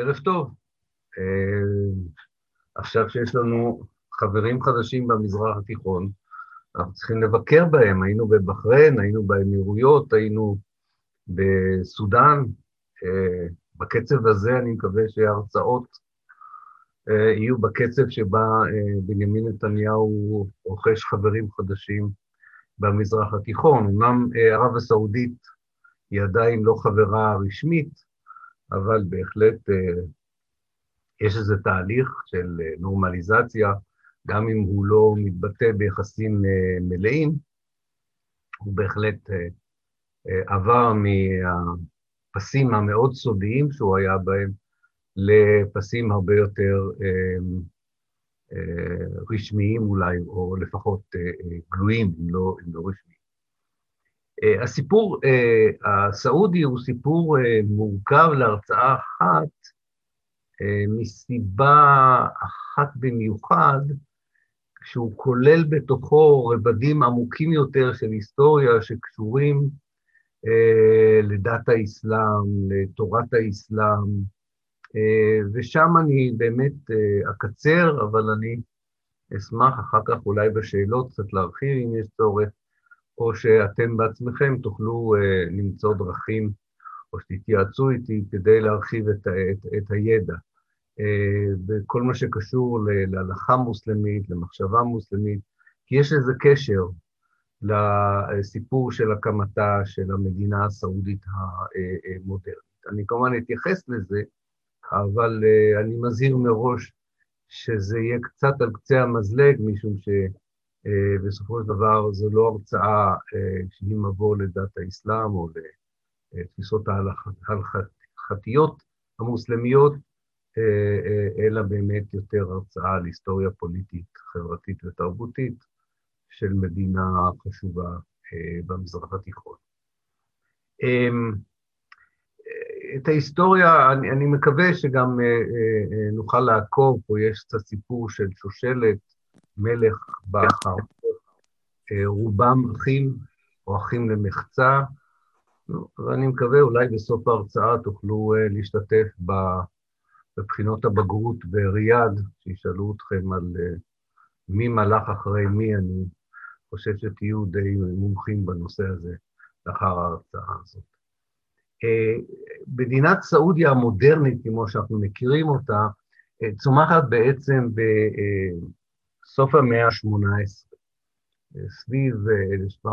ערב טוב. עכשיו שיש לנו חברים חדשים במזרח התיכון, אנחנו צריכים לבקר בהם. היינו בבחריין, היינו באמירויות, היינו בסודאן. בקצב הזה אני מקווה שההרצאות יהיו בקצב שבה בנימין נתניהו רוכש חברים חדשים במזרח התיכון. אמנם ערב הסעודית היא עדיין לא חברה רשמית, אבל בהחלט יש איזה תהליך של נורמליזציה, גם אם הוא לא מתבטא ביחסים מלאים, הוא בהחלט עבר מהפסים המאוד סודיים שהוא היה בהם, לפסים הרבה יותר רשמיים אולי, או לפחות גלויים, אם לא, אם לא רשמיים. הסיפור הסעודי הוא סיפור מורכב להרצאה אחת, מסיבה אחת במיוחד, שהוא כולל בתוכו רבדים עמוקים יותר של היסטוריה שקשורים לדת האסלאם, לתורת האסלאם, ושם אני באמת אקצר, אבל אני אשמח אחר כך אולי בשאלות קצת להרחיב אם יש צורך, או שאתם בעצמכם תוכלו למצוא דרכים, או שתתייעצו איתי כדי להרחיב את, את, את הידע. בכל מה שקשור להלכה מוסלמית, למחשבה מוסלמית, כי יש איזה קשר לסיפור של הקמתה של המדינה הסעודית המודרנית. אני כמובן אתייחס לזה, אבל אני מזהיר מראש שזה יהיה קצת על קצה המזלג, משום שבסופו של דבר זו לא הרצאה שהיא מבוא לדת האסלאם או לתפיסות ההלכתיות המוסלמיות, אלא באמת יותר הרצאה על היסטוריה פוליטית, חברתית ותרבותית של מדינה חשובה במזרח התיכון. את ההיסטוריה, אני, אני מקווה שגם נוכל לעקוב, פה יש קצת סיפור של שושלת, מלך באחר, רובם אחים או אחים למחצה, ואני מקווה אולי בסוף ההרצאה תוכלו להשתתף בבחינות הבגרות בריאד, שישאלו אתכם על מי מלך אחרי מי, אני חושב שתהיו די מומחים בנושא הזה לאחר ההרצאה הזאת. מדינת סעודיה המודרנית, כמו שאנחנו מכירים אותה, צומחת בעצם בסוף המאה ה-18, סביב 1774-1775.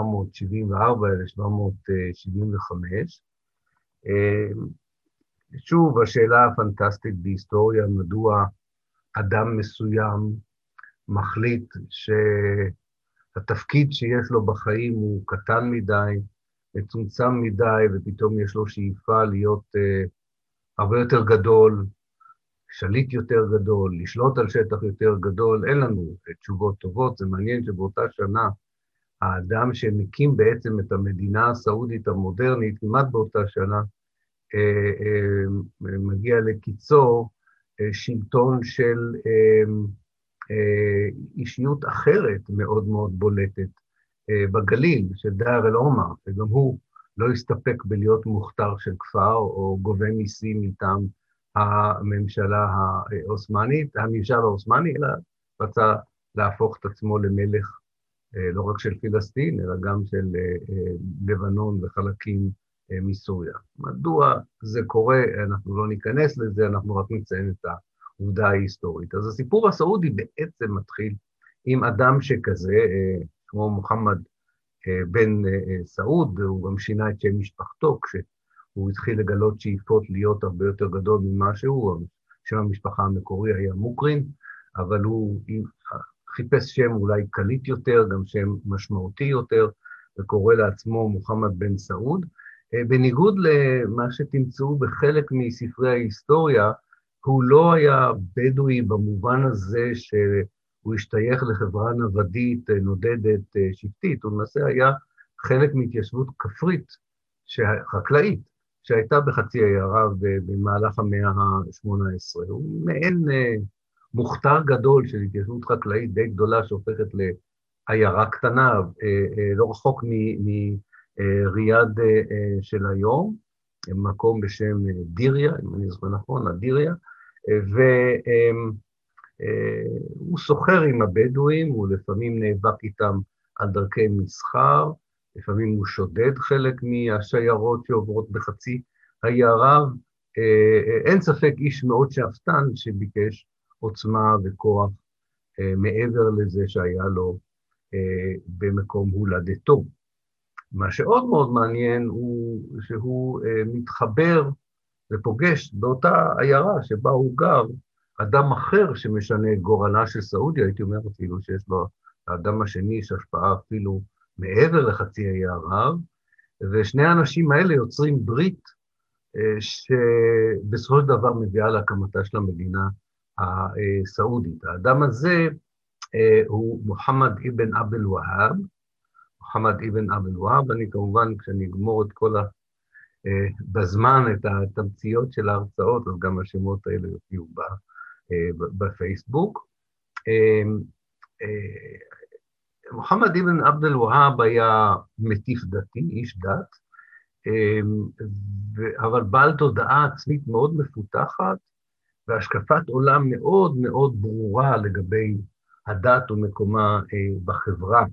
שוב, השאלה הפנטסטית בהיסטוריה, מדוע אדם מסוים מחליט שהתפקיד שיש לו בחיים הוא קטן מדי, מצומצם מדי, ופתאום יש לו שאיפה להיות הרבה יותר גדול, שליט יותר גדול, לשלוט על שטח יותר גדול, אין לנו תשובות טובות. זה מעניין שבאותה שנה האדם שמקים בעצם את המדינה הסעודית המודרנית, כמעט באותה שנה, uh, uh, מגיע לקיצו uh, שלטון של אישיות אחרת מאוד מאוד בולטת, בגליל, של דאר אל-עומר, וגם הוא לא הסתפק בלהיות מוכתר של כפר או גובה מיסים מטעם הממשלה העות'מאנית, הממשל העות'מאני, אלא רצה להפוך את עצמו למלך לא רק של פלסטין, אלא גם של לבנון וחלקים מסוריה. מדוע זה קורה? אנחנו לא ניכנס לזה, אנחנו רק נציין את העובדה ההיסטורית. אז הסיפור הסעודי בעצם מתחיל עם אדם שכזה, כמו מוחמד בן סעוד, הוא גם שינה את שם משפחתו כשהוא התחיל לגלות שאיפות להיות הרבה יותר גדול ממה שהוא, שם המשפחה המקורי היה מוקרין, אבל הוא חיפש שם אולי קליט יותר, גם שם משמעותי יותר, וקורא לעצמו מוחמד בן סעוד. בניגוד למה שתמצאו בחלק מספרי ההיסטוריה, הוא לא היה בדואי במובן הזה ש... הוא השתייך לחברה נוודית, נודדת, שבטית, הוא למעשה היה חלק מהתיישבות כפרית, חקלאית, שהייתה בחצי האי ערב במהלך המאה ה-18. הוא מעין מוכתר גדול של התיישבות חקלאית די גדולה שהופכת לעיירה קטנה, לא רחוק מריאד של היום, מקום בשם דיריה, אם אני זוכר נכון, הדיריה, והוא סוחר עם הבדואים, הוא לפעמים נאבק איתם על דרכי מסחר, לפעמים הוא שודד חלק מהשיירות שעוברות בחצי האי ערב. אין ספק איש מאוד שאפתן שביקש עוצמה וכוח מעבר לזה שהיה לו במקום הולדתו. מה שעוד מאוד מעניין הוא שהוא מתחבר ופוגש באותה עיירה שבה הוא גר, אדם אחר שמשנה את גורלה של סעודיה, הייתי אומר אפילו שיש לאדם השני יש השפעה אפילו מעבר לחצי האי ערב, ושני האנשים האלה יוצרים ברית שבסופו של דבר מביאה להקמתה של המדינה הסעודית. האדם הזה הוא מוחמד אבן אבן והאב, מוחמד אבן אבן והאב, אני כמובן, כשאני אגמור את כל ה... בזמן, את התמציות של ההרצאות, אז גם השמות האלה יופיעו בפייסבוק. מוחמד אבן עבד אל-והאב היה מטיף דתי, איש דת, אבל בעל תודעה עצמית מאוד מפותחת, והשקפת עולם מאוד מאוד ברורה לגבי הדת ומקומה בחברה.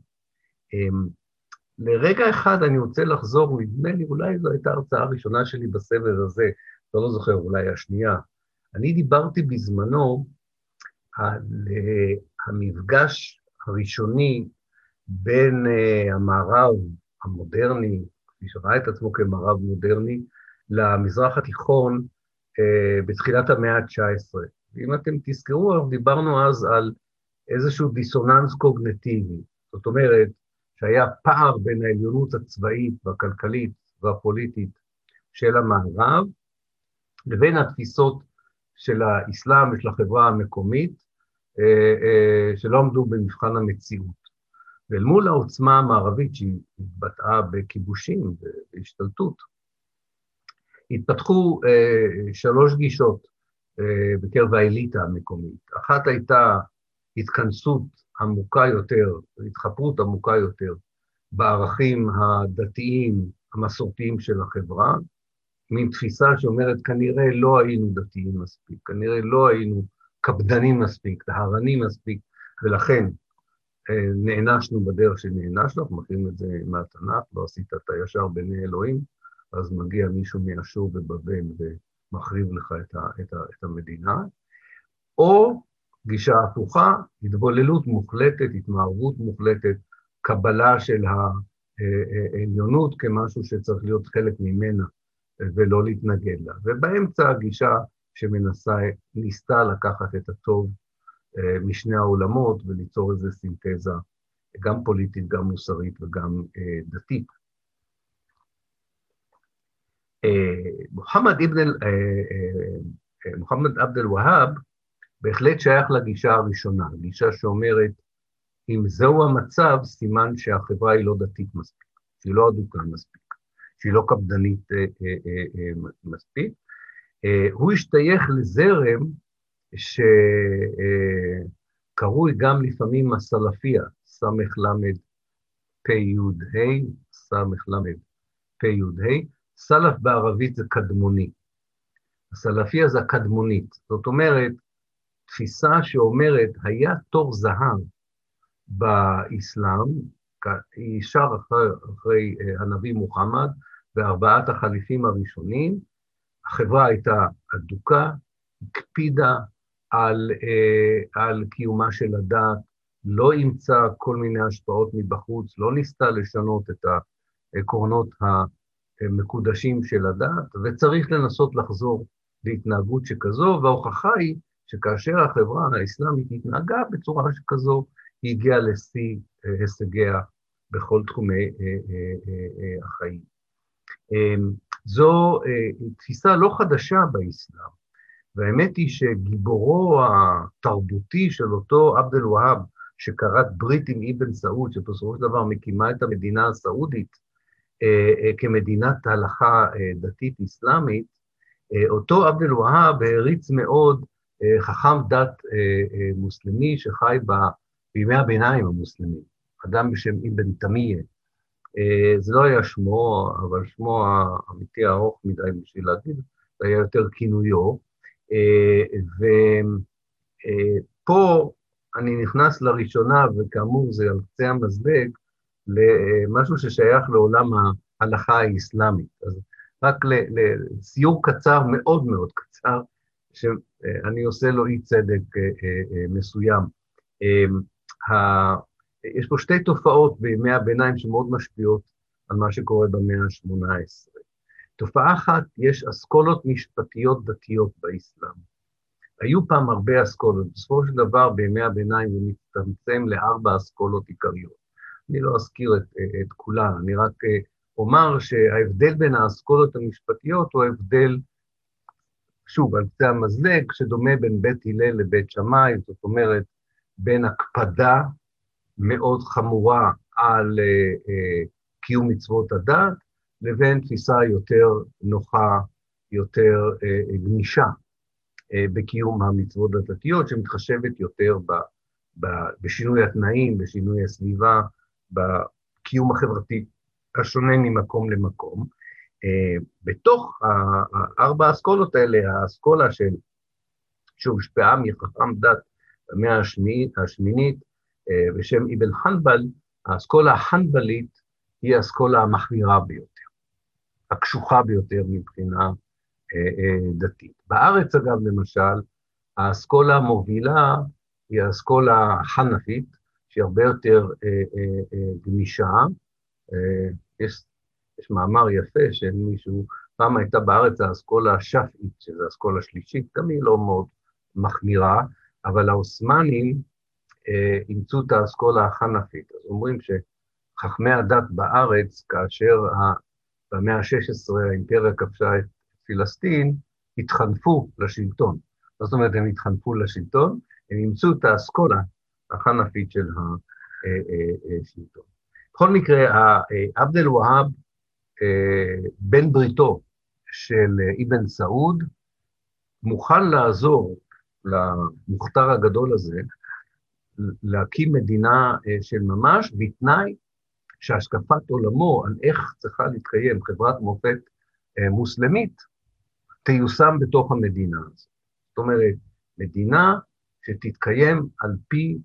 לרגע אחד אני רוצה לחזור, נדמה לי, אולי זו הייתה ההרצאה הראשונה שלי בסבב הזה, לא, לא זוכר, אולי השנייה. אני דיברתי בזמנו על המפגש הראשוני בין uh, המערב המודרני, כפי שראה את עצמו כמערב מודרני, למזרח התיכון uh, בתחילת המאה ה-19. ואם אתם תזכרו, דיברנו אז על איזשהו דיסוננס קוגנטיבי. זאת אומרת, שהיה פער בין העליונות הצבאית והכלכלית והפוליטית של המערב, לבין התפיסות של האסלאם ושל החברה המקומית, אה, שלא עמדו במבחן המציאות. ואל מול העוצמה המערבית שהתבטאה בכיבושים והשתלטות, התפתחו אה, שלוש גישות בקרב האליטה המקומית. אחת הייתה התכנסות עמוקה יותר, התחפרות עמוקה יותר, בערכים הדתיים המסורתיים של החברה, מין תפיסה שאומרת, כנראה לא היינו דתיים מספיק, כנראה לא היינו קפדנים מספיק, טהרנים מספיק, ולכן אה, נענשנו בדרך שנענשנו, אנחנו מכירים את זה מהתנ"ך, לא עשית את הישר בעיני אלוהים, אז מגיע מישהו מאשור ובבל ומחריב לך את, ה, את, ה, את המדינה, או גישה הפוכה, התבוללות מוחלטת, התמערבות מוחלטת, קבלה של העליונות כמשהו שצריך להיות חלק ממנה ולא להתנגד לה. ובאמצע הגישה שמנסה, ניסתה לקחת את הטוב אה, משני העולמות וליצור איזו סינתזה, גם פוליטית, גם מוסרית וגם אה, דתית. אה, מוחמד אבן, מוחמד עבד אל-והאב בהחלט שייך לגישה הראשונה, גישה שאומרת, אם זהו המצב, סימן שהחברה היא לא דתית מספיק, שהיא לא אדוקה מספיק, שהיא לא קפדנית אה, אה, אה, אה, מספיק. אה, הוא השתייך לזרם שקרוי גם לפעמים הסלפיה, ס"ל פ"ה, ס"ל פ"ה, סלף בערבית זה קדמוני. הסלפיה זה הקדמונית, זאת אומרת, תפיסה שאומרת, היה תור זהב באסלאם, ישר אחרי, אחרי אה, הנביא מוחמד וארבעת החליפים הראשונים, החברה הייתה אדוקה, הקפידה על, אה, על קיומה של הדת, לא אימצה כל מיני השפעות מבחוץ, לא ניסתה לשנות את העקרונות המקודשים של הדת, וצריך לנסות לחזור להתנהגות שכזו, וההוכחה היא שכאשר החברה האסלאמית התנהגה בצורה שכזו, היא הגיעה לשיא אה, הישגיה בכל תחומי אה, אה, החיים. זו תפיסה לא חדשה באסלאם, והאמת היא שגיבורו התרבותי של אותו עבד אל-והאב, שכרת ברית עם אבן סעוד, שבסופו של דבר מקימה את המדינה הסעודית כמדינת הלכה דתית אסלאמית, אותו עבד אל-והאב העריץ מאוד חכם דת אה, אה, מוסלמי שחי ב, בימי הביניים המוסלמים, אדם בשם אבן תמיה, זה לא היה שמו, אבל שמו האמיתי הארוך מדי בשביל להגיד, זה היה יותר כינויו. ופה אני נכנס לראשונה, וכאמור זה על קצה המזלג, למשהו ששייך לעולם ההלכה האסלאמית. אז רק לסיור קצר, מאוד מאוד קצר, שאני עושה לו אי צדק אה, אה, אה, מסוים. יש פה שתי תופעות בימי הביניים שמאוד משפיעות על מה שקורה במאה ה-18. תופעה אחת, יש אסכולות משפטיות דתיות באסלאם. היו פעם הרבה אסכולות, בסופו של דבר בימי הביניים זה מצטמצם לארבע אסכולות עיקריות. אני לא אזכיר את, את כולן, אני רק אומר שההבדל בין האסכולות המשפטיות הוא ההבדל, שוב, על קצה המזלג, שדומה בין בית הלל לבית שמאי, זאת אומרת, בין הקפדה מאוד חמורה על uh, uh, קיום מצוות הדת, לבין תפיסה יותר נוחה, יותר uh, גמישה uh, בקיום המצוות הדתיות, שמתחשבת יותר ב, ב, בשינוי התנאים, בשינוי הסביבה, בקיום החברתי השונה ממקום למקום. בתוך הארבע האסכולות האלה, האסכולה של, שהושפעה מחכם דת במאה השמינית, השמינית בשם אבן חנבל, האסכולה החנבלית היא האסכולה המחמירה ביותר, הקשוחה ביותר מבחינה uh, uh, דתית. בארץ, אגב, למשל, האסכולה המובילה היא האסכולה החנפית, שהיא הרבה יותר uh, גמישה, יש, יש מאמר יפה של מישהו, פעם הייתה בארץ האסכולה השפעית, שזו אסכולה השלישית, גם היא לא מאוד מחמירה, אבל האוסמנים אה, אימצו את האסכולה החנפית. אז אומרים שחכמי הדת בארץ, כאשר במאה ה-16 האימפריה כבשה את פלסטין, התחנפו לשלטון. זאת אומרת, הם התחנפו לשלטון, הם אימצו את האסכולה החנפית של השלטון. בכל מקרה, עבד אל-והאב, אה, בן בריתו של אבן סעוד, מוכן לעזור למוכתר הגדול הזה להקים מדינה אה, של ממש, בתנאי שהשקפת עולמו על איך צריכה להתקיים חברת מופת אה, מוסלמית, תיושם בתוך המדינה הזאת. זאת אומרת, מדינה שתתקיים על פי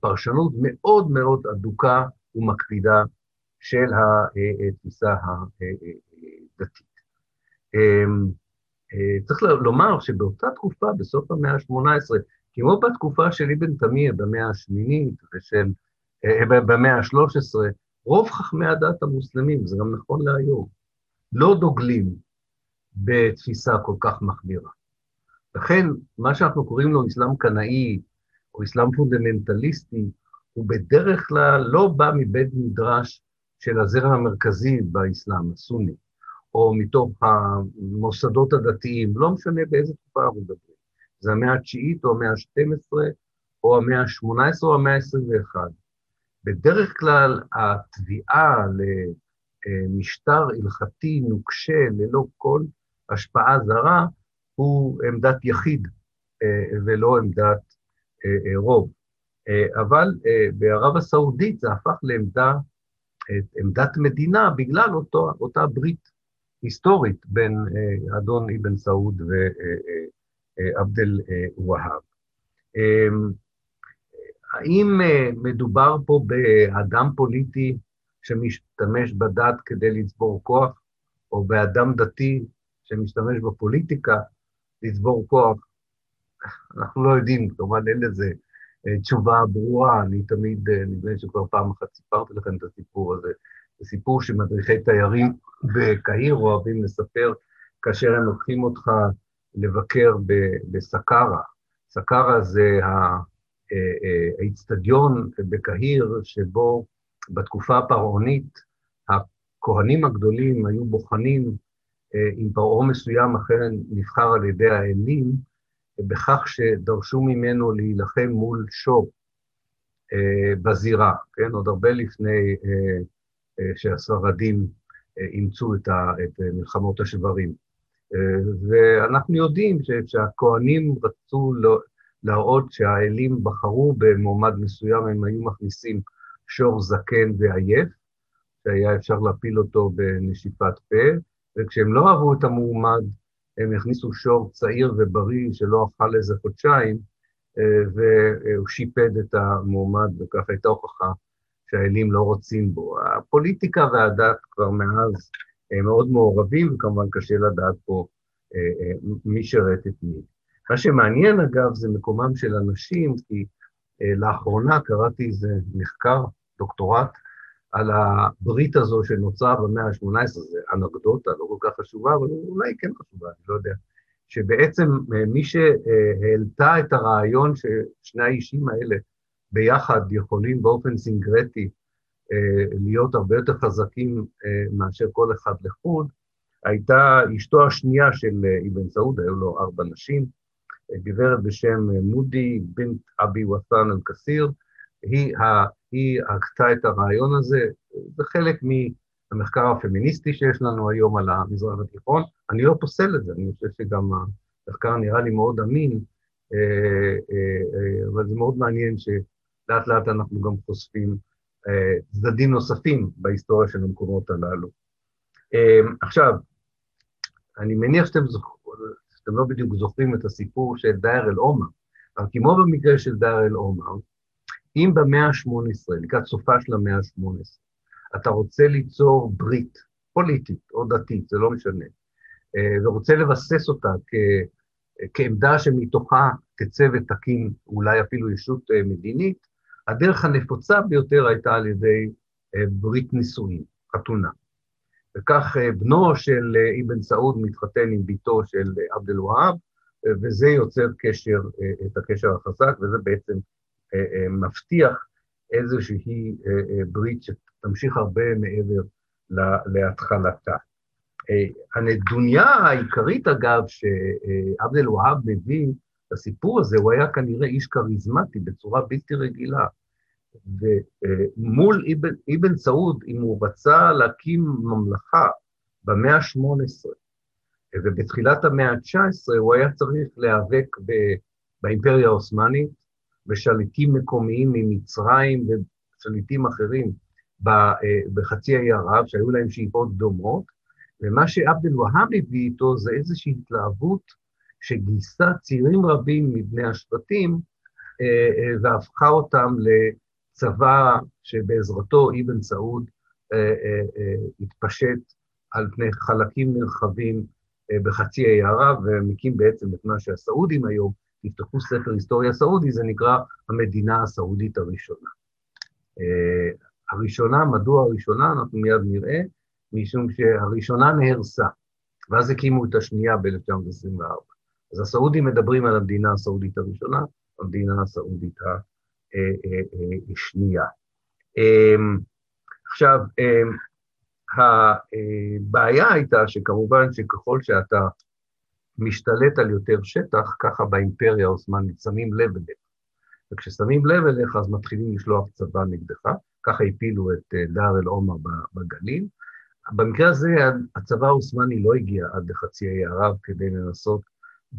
פרשנות מאוד מאוד אדוקה ומקפידה של התפיסה הדתית. אמ, אה, צריך לומר שבאותה תקופה, בסוף המאה ה-18, כמו בתקופה של אבן תמיר במאה השמינית ושל, אה, במאה ה-13, רוב חכמי הדת המוסלמים, זה גם נכון להיום, לא דוגלים בתפיסה כל כך מחמירה. לכן, מה שאנחנו קוראים לו אסלאם קנאי, או אסלאם פונדמנטליסטי, הוא בדרך כלל לא בא מבית מדרש של הזרם המרכזי באסלאם, הסוני, או מתוך המוסדות הדתיים, לא משנה באיזה תקופה אנחנו מדברים. זה המאה התשיעית או המאה ה-12, או המאה ה-18 או המאה ה-21. בדרך כלל התביעה למשטר הלכתי נוקשה ללא כל השפעה זרה הוא עמדת יחיד אה, ולא עמדת אה, אה, רוב. אבל בערב הסעודית זה הפך לעמדה, עמדת מדינה בגלל אותו, אותה ברית היסטורית בין אדון אבן סעוד ועבד אל-והאב. האם מדובר פה באדם פוליטי שמשתמש בדת כדי לצבור כוח, או באדם דתי שמשתמש בפוליטיקה לצבור כוח? אנחנו לא יודעים, כמובן אין לזה אה, תשובה ברורה, אני תמיד, אה, נדמה לי שכבר פעם אחת סיפרתי לכם את הסיפור הזה. זה סיפור שמדריכי תיירים בקהיר אוהבים לספר כאשר הם לוקחים אותך לבקר בסקארה. סקארה זה אה, האיצטדיון בקהיר שבו בתקופה הפרעונית הכהנים הגדולים היו בוחנים אם פרעה מסוים אכן נבחר על ידי האלים, בכך שדרשו ממנו להילחם מול שור אה, בזירה, כן? עוד הרבה לפני אה, אה, שהספרדים אה, אימצו את, את אה, מלחמות השברים. אה, ואנחנו יודעים שהכוהנים רצו להראות שהאלים בחרו במועמד מסוים, הם היו מכניסים שור זקן ועייף, שהיה אפשר להפיל אותו בנשיפת פה, וכשהם לא אהבו את המועמד, הם הכניסו שור צעיר ובריא שלא אכל איזה חודשיים, אה, והוא שיפד את המועמד, וכך הייתה הוכחה שהאלים לא רוצים בו. הפוליטיקה והדת כבר מאז מאוד מעורבים, וכמובן קשה לדעת פה אה, מי שרת את מי. מה שמעניין, אגב, זה מקומם של אנשים, כי לאחרונה קראתי איזה מחקר, דוקטורט, על הברית הזו שנוצרה במאה ה-18, זו אנקדוטה לא כל כך חשובה, אבל אולי כן חשובה, אני לא יודע, שבעצם אה, מי שהעלתה את הרעיון ששני האישים האלה ביחד יכולים באופן סינגרטי אה, להיות הרבה יותר חזקים אה, מאשר כל אחד לחוד, הייתה אשתו השנייה של אבן סעוד, היו לו ארבע נשים, גברת בשם מודי בנט אבי וסאן אל-כסיר, היא היא הגתה את הרעיון הזה, זה חלק מהמחקר הפמיניסטי שיש לנו היום על המזרח התיכון. אני לא פוסל את זה, אני חושב שגם המחקר נראה לי מאוד אמין, אה, אה, אה, אבל זה מאוד מעניין שלאט לאט אנחנו גם חושפים צדדים נוספים בהיסטוריה של המקומות הללו. עכשיו, אני מניח שאתם, זוכ... שאתם לא בדיוק זוכרים את הסיפור של דייר אל-עומר, אבל כמו במקרה של דייר אל-עומר, אם במאה ה-18, לקראת סופה של המאה ה-18, אתה רוצה ליצור ברית פוליטית או דתית, זה לא משנה, אה, ורוצה לבסס אותה כ, כעמדה שמתוכה תצא ותקים אולי אפילו ישות אה, מדינית, הדרך הנפוצה ביותר הייתה על ידי אה, ברית נישואין, חתונה. וכך בנו של אבן סעוד מתחתן עם בתו של עבד אל-והאב, וזה יוצר קשר, את הקשר החזק, וזה בעצם אה, אה, מבטיח איזושהי אה, ברית שתמשיך הרבה מעבר להתחלתה. הנדוניה העיקרית, אגב, שעבד אל-והאב מביא לסיפור הזה, הוא היה כנראה איש כריזמטי בצורה בלתי רגילה. ומול אבן, אבן סעוד, אם הוא רצה להקים ממלכה במאה ה-18, ובתחילת המאה ה-19 הוא היה צריך להיאבק באימפריה העות'מאנית, ושליטים מקומיים ממצרים ושליטים אחרים אה, בחצי האי ערב, שהיו להם שאיפות דומות, ומה שעבד אל-והאב הביא איתו זה איזושהי התלהבות שגייסה צעירים רבים מבני השבטים אה, אה, והפכה אותם לצבא שבעזרתו אבן סעוד התפשט על פני חלקים נרחבים בחצי האי ערב, ומקים בעצם את מה שהסעודים היום תפתחו ספר היסטוריה סעודי, זה נקרא המדינה הסעודית הראשונה. הראשונה, מדוע הראשונה? אנחנו מיד נראה, משום שהראשונה נהרסה, ואז הקימו את השנייה ב-1924. אז הסעודים מדברים על המדינה הסעודית הראשונה, המדינה הסעודית השנייה. Um, עכשיו, um, הבעיה הייתה שכמובן שככל שאתה משתלט על יותר שטח, ככה באימפריה העות'מאנית שמים לב אליך. וכששמים לב אליך, אז מתחילים לשלוח צבא נגדך, ככה הפילו את אה, דאר אל-עומר בגליל. במקרה הזה הצבא העות'מאני לא הגיע עד לחצי האי ערב כדי לנסות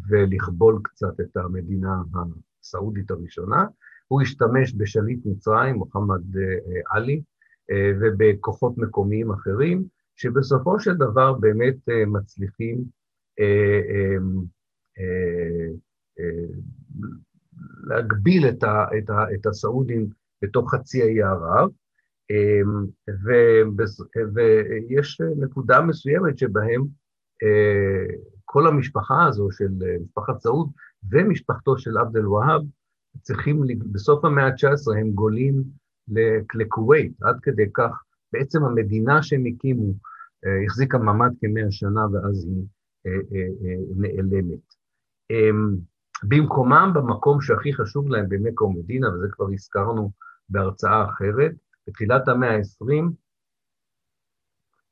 ולכבול קצת את המדינה הסעודית הראשונה. הוא השתמש בשליט מצרים, מוחמד אה, עלי, אה, ובכוחות מקומיים אחרים, שבסופו של דבר באמת מצליחים אה, אה, אה, להגביל את, את, את הסעודים בתוך חצי האי ערב, ויש נקודה מסוימת שבהם כל המשפחה הזו של משפחת סעוד ומשפחתו של עבד אל-והאב צריכים, בסוף המאה ה-19 הם גולים לכווית, עד כדי כך, בעצם המדינה שהם הקימו החזיקה מעמד כמאה שנה ואז היא אה, אה, אה, נעלמת. אמ, במקומם, במקום שהכי חשוב להם במכה ומדינה, וזה כבר הזכרנו בהרצאה אחרת, בתחילת המאה ה-20,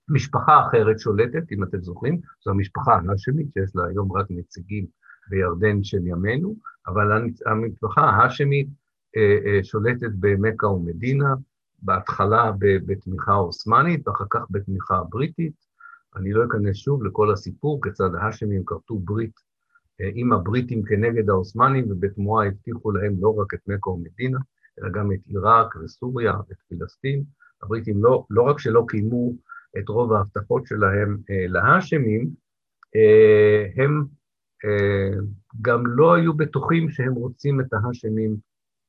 משפחה אחרת שולטת, אם אתם זוכרים, זו המשפחה ההאשמית, שיש לה היום רק נציגים בירדן של ימינו, אבל המשפחה ההאשמית שולטת במכה ומדינה, בהתחלה בתמיכה עות'מאנית, ואחר כך בתמיכה בריטית, אני לא אכנס שוב לכל הסיפור, כיצד ההאשמים כרתו ברית אה, עם הבריטים כנגד העות'מאנים, ובתמורה הבטיחו להם לא רק את מכה ומדינה, אלא גם את עיראק וסוריה ואת פלסטין, הבריטים לא, לא רק שלא קיימו את רוב ההבטחות שלהם אה, להאשמים, אה, הם אה, גם לא היו בטוחים שהם רוצים את ההאשמים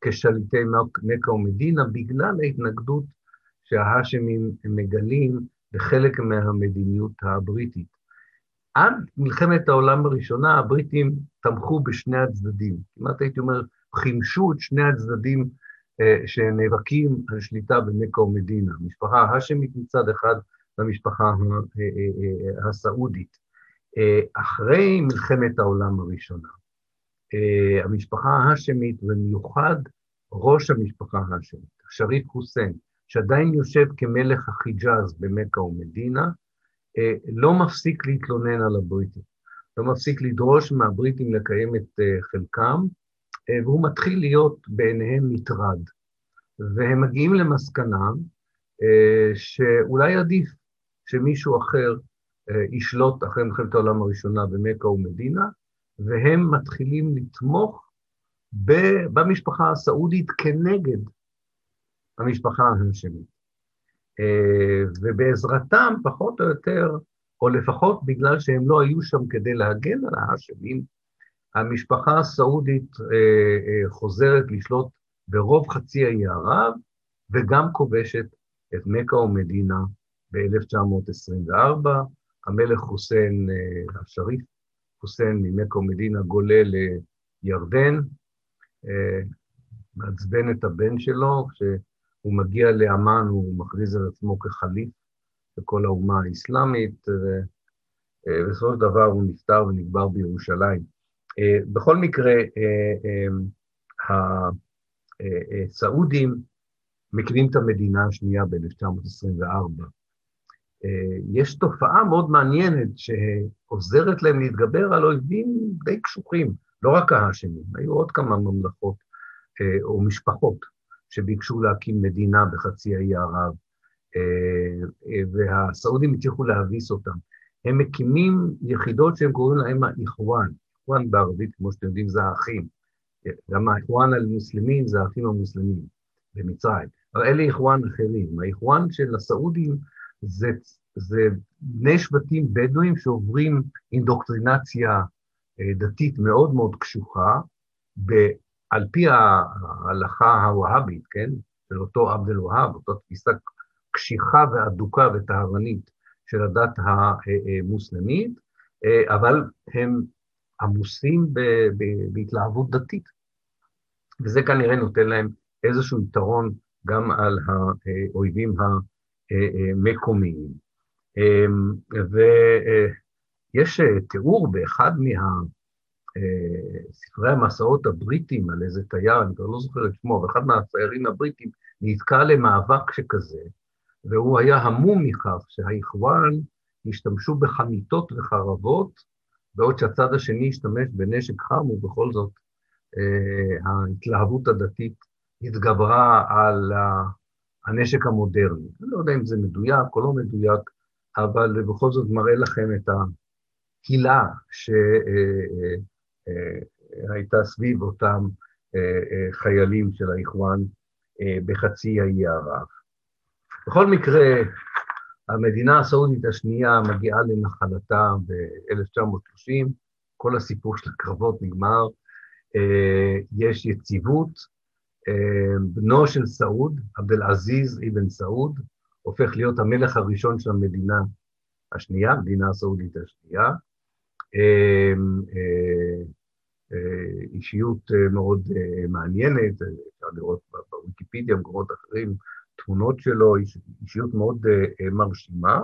כשליטי מכה ומדינה, בגלל ההתנגדות שההאשמים מגלים בחלק מהמדיניות הבריטית. עד מלחמת העולם הראשונה הבריטים תמכו בשני הצדדים. כמעט הייתי אומר, חימשו את שני הצדדים אה, שנאבקים על שליטה במכה ומדינה. המשפחה ההאשמית מצד אחד והמשפחה אה, אה, הסעודית. אחרי מלחמת העולם הראשונה, המשפחה ההאשמית, ובמיוחד ראש המשפחה ההאשמית, שריף חוסיין, שעדיין יושב כמלך החיג'אז במכה ומדינה, לא מפסיק להתלונן על הבריטים, לא מפסיק לדרוש מהבריטים לקיים את חלקם, והוא מתחיל להיות בעיניהם מטרד. והם מגיעים למסקנה שאולי עדיף שמישהו אחר ישלוט אחרי מלחמת העולם הראשונה במכה ומדינה, והם מתחילים לתמוך במשפחה הסעודית כנגד המשפחה ההאשמית. ובעזרתם, פחות או יותר, או לפחות בגלל שהם לא היו שם כדי להגן על ההאשמים, המשפחה הסעודית חוזרת לשלוט ברוב חצי האי ערב, וגם כובשת את מכה ומדינה ב-1924. המלך חוסיין, השריף חוסיין ממכה ומדינה גולה לירדן, מעצבן את הבן שלו, כשהוא מגיע לאמן הוא מכריז על עצמו כחליף בכל האומה האסלאמית, ובסופו של דבר הוא נפטר ונקבר בירושלים. בכל מקרה, הסעודים מקימים את המדינה השנייה ב-1924. יש תופעה מאוד מעניינת שעוזרת להם להתגבר על אויבים די קשוחים, לא רק ההאשמים, היו עוד כמה ממלכות או משפחות שביקשו להקים מדינה בחצי האי ערב, והסעודים הצליחו להביס אותם. הם מקימים יחידות שהם קוראים להם האיחואן, איחואן בערבית, כמו שאתם יודעים, זה האחים. גם האיחואן על-מוסלמים זה האחים המוסלמים במצרים. אבל אלה איחואן אחרים. האיחואן של הסעודים זה, זה בני שבטים בדואים שעוברים אינדוקטרינציה אה, דתית מאוד מאוד קשוחה, ב, על פי ההלכה הווהאבית, כן? של אותו עבד אל-והאב, אותה תפיסה קשיחה ואדוקה וטהרנית של הדת המוסלמית, אה, אבל הם עמוסים בהתלהבות דתית. וזה כנראה נותן להם איזשהו יתרון גם על האויבים המקומיים. ויש תיאור באחד מספרי המסעות הבריטים על איזה תייר, אני כבר לא זוכר את שמו, ואחד מהציירים הבריטים נתקע למאבק שכזה, והוא היה המום מכך שהאיחואן השתמשו בחניתות וחרבות בעוד שהצד השני השתמש בנשק חם, ובכל זאת אה, ההתלהבות הדתית התגברה על הנשק המודרני. אני לא יודע אם זה מדויק או לא מדויק, אבל בכל זאת מראה לכם את הקהילה שהייתה אה, אה, סביב אותם חיילים של האיחואן בחצי האי ערב. בכל מקרה, המדינה הסעודית השנייה מגיעה לנחלתה ב-1930, כל הסיפור של הקרבות נגמר, אה, יש יציבות, אה, בנו של סעוד, עבד אל-עזיז אבן סעוד, הופך להיות המלך הראשון של המדינה השנייה, המדינה הסעודית השנייה. אה, אישיות מאוד מעניינת, אפשר לראות בוויקיפדיה, במקומות אחרים, תמונות שלו, אישיות מאוד מרשימה.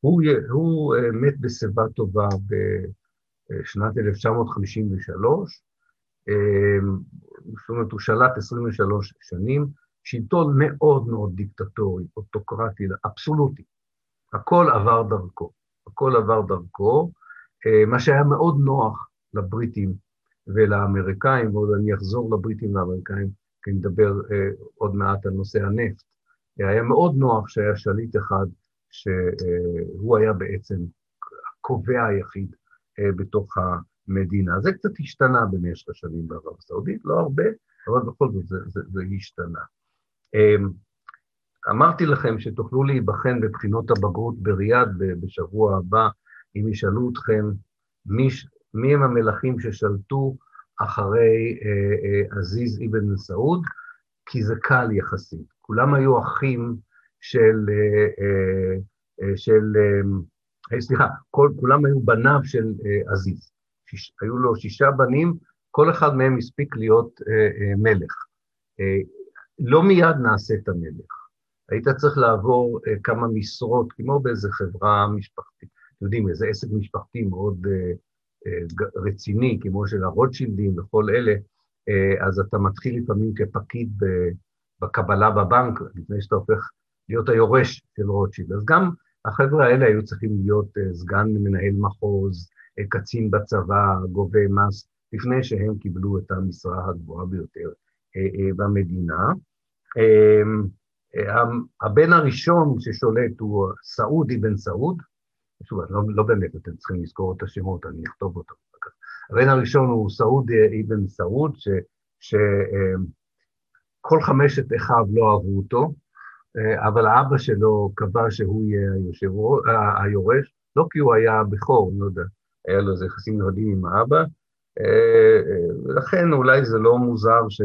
הוא, הוא מת בשיבה טובה בשנת 1953, uh, זאת אומרת, הוא שלט 23 שנים, שלטון מאוד מאוד דיקטטורי, אוטוקרטי, אבסולוטי. הכל עבר דרכו, הכל עבר דרכו, uh, מה שהיה מאוד נוח לבריטים ולאמריקאים, ועוד אני אחזור לבריטים ולאמריקאים, כי נדבר uh, עוד מעט על נושא הנפט. היה מאוד נוח שהיה שליט אחד, שהוא היה בעצם הקובע היחיד אה, בתוך המדינה. זה קצת השתנה במשך השנים בערב הסעודית, לא הרבה, אבל בכל זאת זה, זה, זה השתנה. אמ, אמרתי לכם שתוכלו להיבחן בבחינות הבגרות בריאד בשבוע הבא, אם ישאלו אתכם מי, מי הם המלכים ששלטו אחרי אה, אה, עזיז אבן סעוד, כי זה קל יחסית. כולם היו אחים של, אה, אה, אה של אה, אה, סליחה, כל, כולם היו בניו של אה, עזיז. שיש, היו לו שישה בנים, כל אחד מהם הספיק להיות אה, אה, מלך. אה, לא מיד נעשית המלך. היית צריך לעבור אה, כמה משרות, כמו באיזה חברה משפחתית, אתם יודעים, איזה עסק משפחתי מאוד אה, אה, רציני, כמו של הרוטשילדים וכל אלה, אה, אז אתה מתחיל לפעמים כפקיד בקבלה בבנק, לפני שאתה הופך להיות היורש של רוטשילד. אז גם החבר'ה האלה היו צריכים להיות אה, סגן מנהל מחוז, קצין בצבא, גובה מס, לפני שהם קיבלו את המשרה הגבוהה ביותר במדינה. הבן הראשון ששולט הוא סעוד אבן סעוד, שוב, לא, לא באמת אתם צריכים לזכור את השמות, אני אכתוב אותם. הבן הראשון הוא סעוד אבן סעוד, שכל אמ, חמשת אחיו לא אהבו אותו, אה, אבל האבא שלו קבע שהוא יהיה היושב, היורש, לא כי הוא היה בכור, אני לא יודע, היה לו איזה יחסים מיוחדים עם האבא, אה, אה, ולכן אולי זה לא מוזר ש,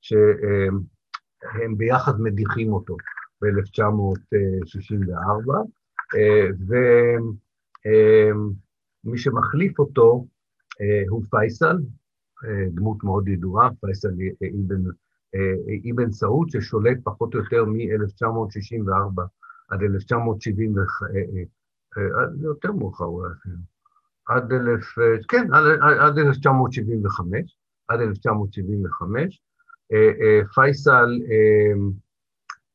שהם ביחד מדיחים אותו ב-1964, ומי שמחליף אותו אה, הוא פייסל, אה, דמות מאוד ידועה, פייסל אבן, אה, אבן סעוד, ששולט פחות או יותר מ-1964 עד 1970, יותר מאוחר אולי אפילו, עד אלף, כן, עד, עד 1975, עד 1975. פייסל,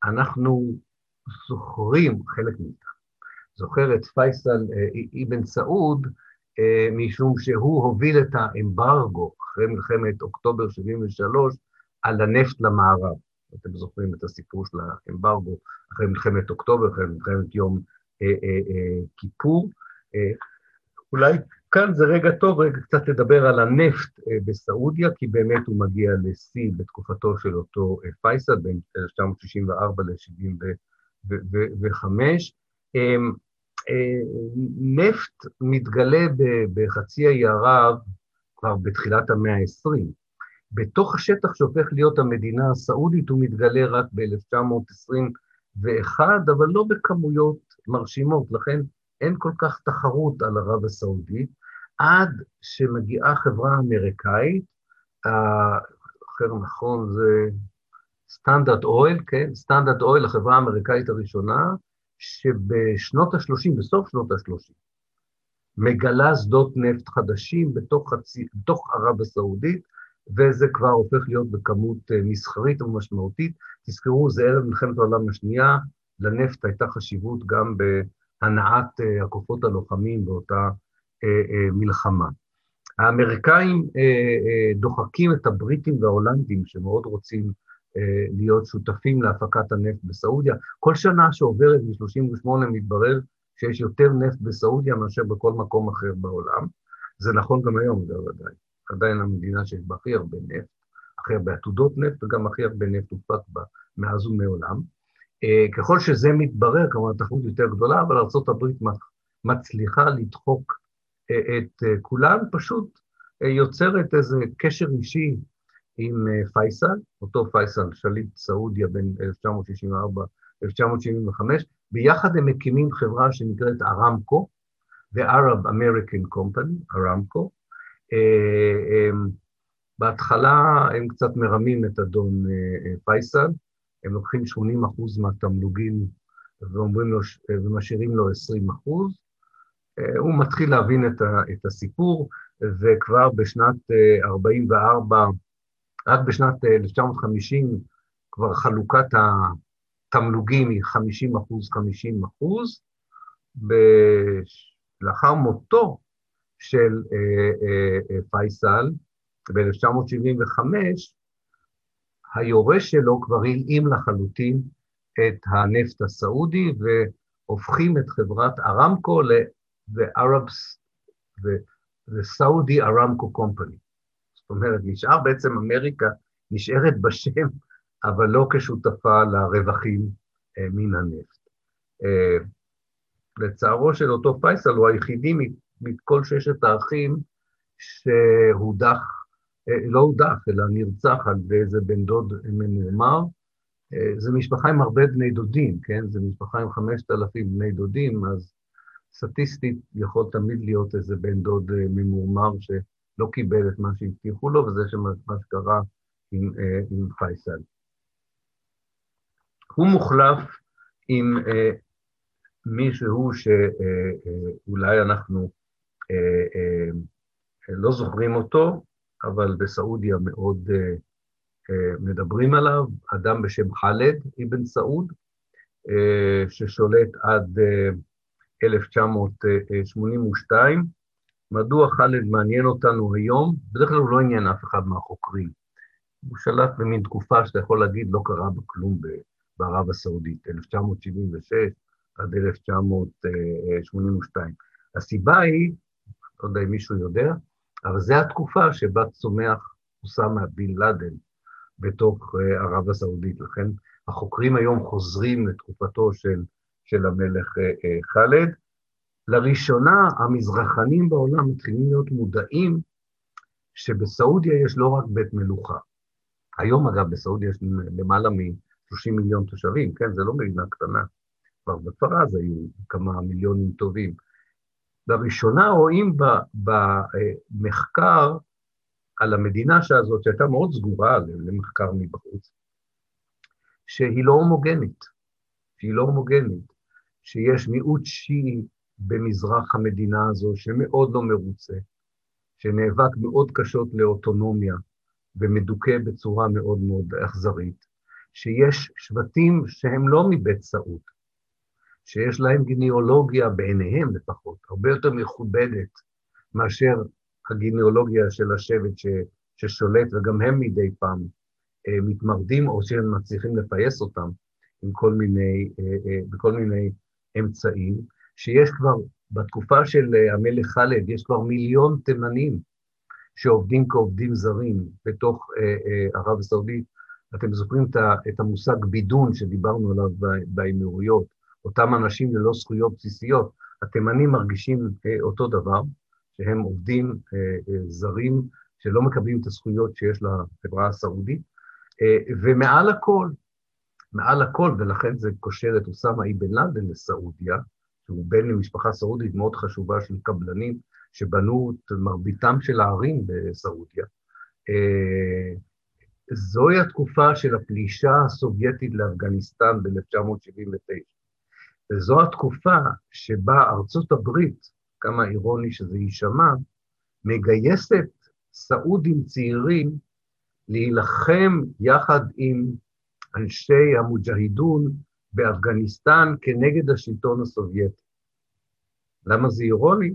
אנחנו זוכרים, חלק מאיתנו, זוכר את פייסל אבן סעוד, אה, משום שהוא הוביל את האמברגו אחרי מלחמת אוקטובר 73' על הנפט למערב. אתם זוכרים את הסיפור של האמברגו אחרי מלחמת אוקטובר, אחרי מלחמת יום אה, אה, אה, כיפור. אולי כאן זה רגע טוב רגע קצת לדבר על הנפט אה, בסעודיה, כי באמת הוא מגיע לשיא בתקופתו של אותו אה, פייסל, בין 1964 ל-75. אה, נפט מתגלה בחצי האי ערב כבר בתחילת המאה ה-20. בתוך השטח שהופך להיות המדינה הסעודית הוא מתגלה רק ב-1921, אבל לא בכמויות מרשימות, לכן אין כל כך תחרות על ערב הסעודית, עד שמגיעה חברה אמריקאית, אחר נכון זה סטנדרט אויל, כן? סטנדרט אויל, החברה האמריקאית הראשונה, שבשנות ה-30, בסוף שנות ה-30, מגלה שדות נפט חדשים בתוך, חצי, בתוך ערב הסעודית, וזה כבר הופך להיות בכמות אה, מסחרית ומשמעותית. תזכרו, זה ערב מלחמת העולם השנייה, לנפט הייתה חשיבות גם בהנעת אה, הכוחות הלוחמים באותה אה, מלחמה. האמריקאים דוחקים את הבריטים וההולנדים, שמאוד רוצים אה, להיות שותפים להפקת הנפט בסעודיה. כל שנה שעוברת מ-38 מתברר שיש יותר נפט בסעודיה מאשר בכל מקום אחר בעולם. זה נכון גם היום, אגב, עדיין. עדיין המדינה שיש בה הכי הרבה נפט, הכי הרבה עתודות נפט, וגם הכי הרבה נפט הופק בה מאז ומעולם. אה, ככל שזה מתברר, כמובן התחרות יותר גדולה, אבל ארה"ב מצליחה לדחוק אה, את כולם, פשוט יוצרת איזה קשר אישי עם אה, פייסל, אותו פייסל, שליט סעודיה בין 1964-1975, ביחד הם מקימים חברה שנקראת ארמקו, The Arab American Company, ארמקו. אה, בהתחלה הם קצת מרמים את אדון אה, פייסל, הם לוקחים 80 אחוז מהתמלוגים ואומרים לו, ומשאירים לו 20 אחוז. הוא מתחיל להבין את הסיפור, וכבר בשנת 44' רק בשנת 1950 אה, כבר חלוקת התמלוגים היא 50 אחוז, 50 אחוז. לאחר מותו של אה, אה, אה, פייסל, ב-1975, היורש שלו כבר הלאים לחלוטין את הנפט הסעודי, והופכים את חברת ארמקו ל-Arabs, ו-Saudi Aramco Company. זאת אומרת, נשאר בעצם אמריקה, נשארת בשם, אבל לא כשותפה לרווחים מן הנפט. לצערו של אותו פייסל, הוא היחידי מכל ששת האחים שהודח, לא הודח, אלא נרצח על ידי איזה בן דוד ממורמר. זו משפחה עם הרבה בני דודים, כן? זו משפחה עם חמשת אלפים בני דודים, אז סטטיסטית יכול תמיד להיות איזה בן דוד ממורמר שלא קיבל את מה שהבטיחו לו, וזה מה שקרה עם, עם פייסל. הוא מוחלף עם מישהו שאולי אנחנו לא זוכרים אותו, אבל בסעודיה מאוד מדברים עליו, אדם בשם חאלד אבן סעוד, ששולט עד 1982. מדוע חאלד מעניין אותנו היום? בדרך כלל הוא לא עניין אף אחד מהחוקרים. הוא שלט במין תקופה שאתה יכול להגיד לא קרה בה כלום בערב הסעודית, 1976 עד 1982. הסיבה היא, לא יודע אם מישהו יודע, אבל זו התקופה שבה צומח אוסאמה בן לאדן בתוך אה, ערב הסעודית. לכן החוקרים היום חוזרים לתקופתו של, של המלך אה, אה, ח'אלד. לראשונה המזרחנים בעולם מתחילים להיות מודעים שבסעודיה יש לא רק בית מלוכה. היום, אגב, בסעודיה יש למעלה מ-30 מיליון תושבים, כן? זה לא מדינה קטנה. כבר בפרז היו כמה מיליונים טובים. לראשונה רואים במחקר על המדינה הזאת, שהייתה מאוד סגורה למחקר מבחוץ, שהיא לא הומוגנית, שהיא לא הומוגנית, שיש מיעוט שיעי במזרח המדינה הזו שמאוד לא מרוצה, שנאבק מאוד קשות לאוטונומיה ומדוכא בצורה מאוד מאוד אכזרית, שיש שבטים שהם לא מבית סעוד, שיש להם גניאולוגיה, בעיניהם לפחות, הרבה יותר מכובדת מאשר הגניאולוגיה של השבט ש, ששולט, וגם הם מדי פעם אה, מתמרדים, או שהם מצליחים לפייס אותם עם כל מיני, אה, אה, בכל מיני אמצעים, שיש כבר, בתקופה של אה, המלך ח'אלד, יש כבר מיליון תימנים שעובדים כעובדים זרים בתוך אה, אה, ערב הסעודית. אתם זוכרים את המושג בידון שדיברנו עליו באמירויות, אותם אנשים ללא זכויות בסיסיות. התימנים מרגישים אה, אותו דבר, שהם עובדים אה, אה, זרים שלא מקבלים את הזכויות שיש לחברה הסעודית, ומעל הכל, מעל הכל, ולכן זה קושר את אוסאמה אבן לאדן לסעודיה, שהוא בן למשפחה סעודית מאוד חשובה של קבלנים שבנו את מרביתם של הערים בסעודיה. זוהי התקופה של הפלישה הסובייטית לאפגניסטן ב-1979. וזו התקופה שבה ארצות הברית, כמה אירוני שזה יישמע, מגייסת סעודים צעירים להילחם יחד עם אנשי המוג'הידון באפגניסטן כנגד השלטון הסובייטי. למה זה אירוני?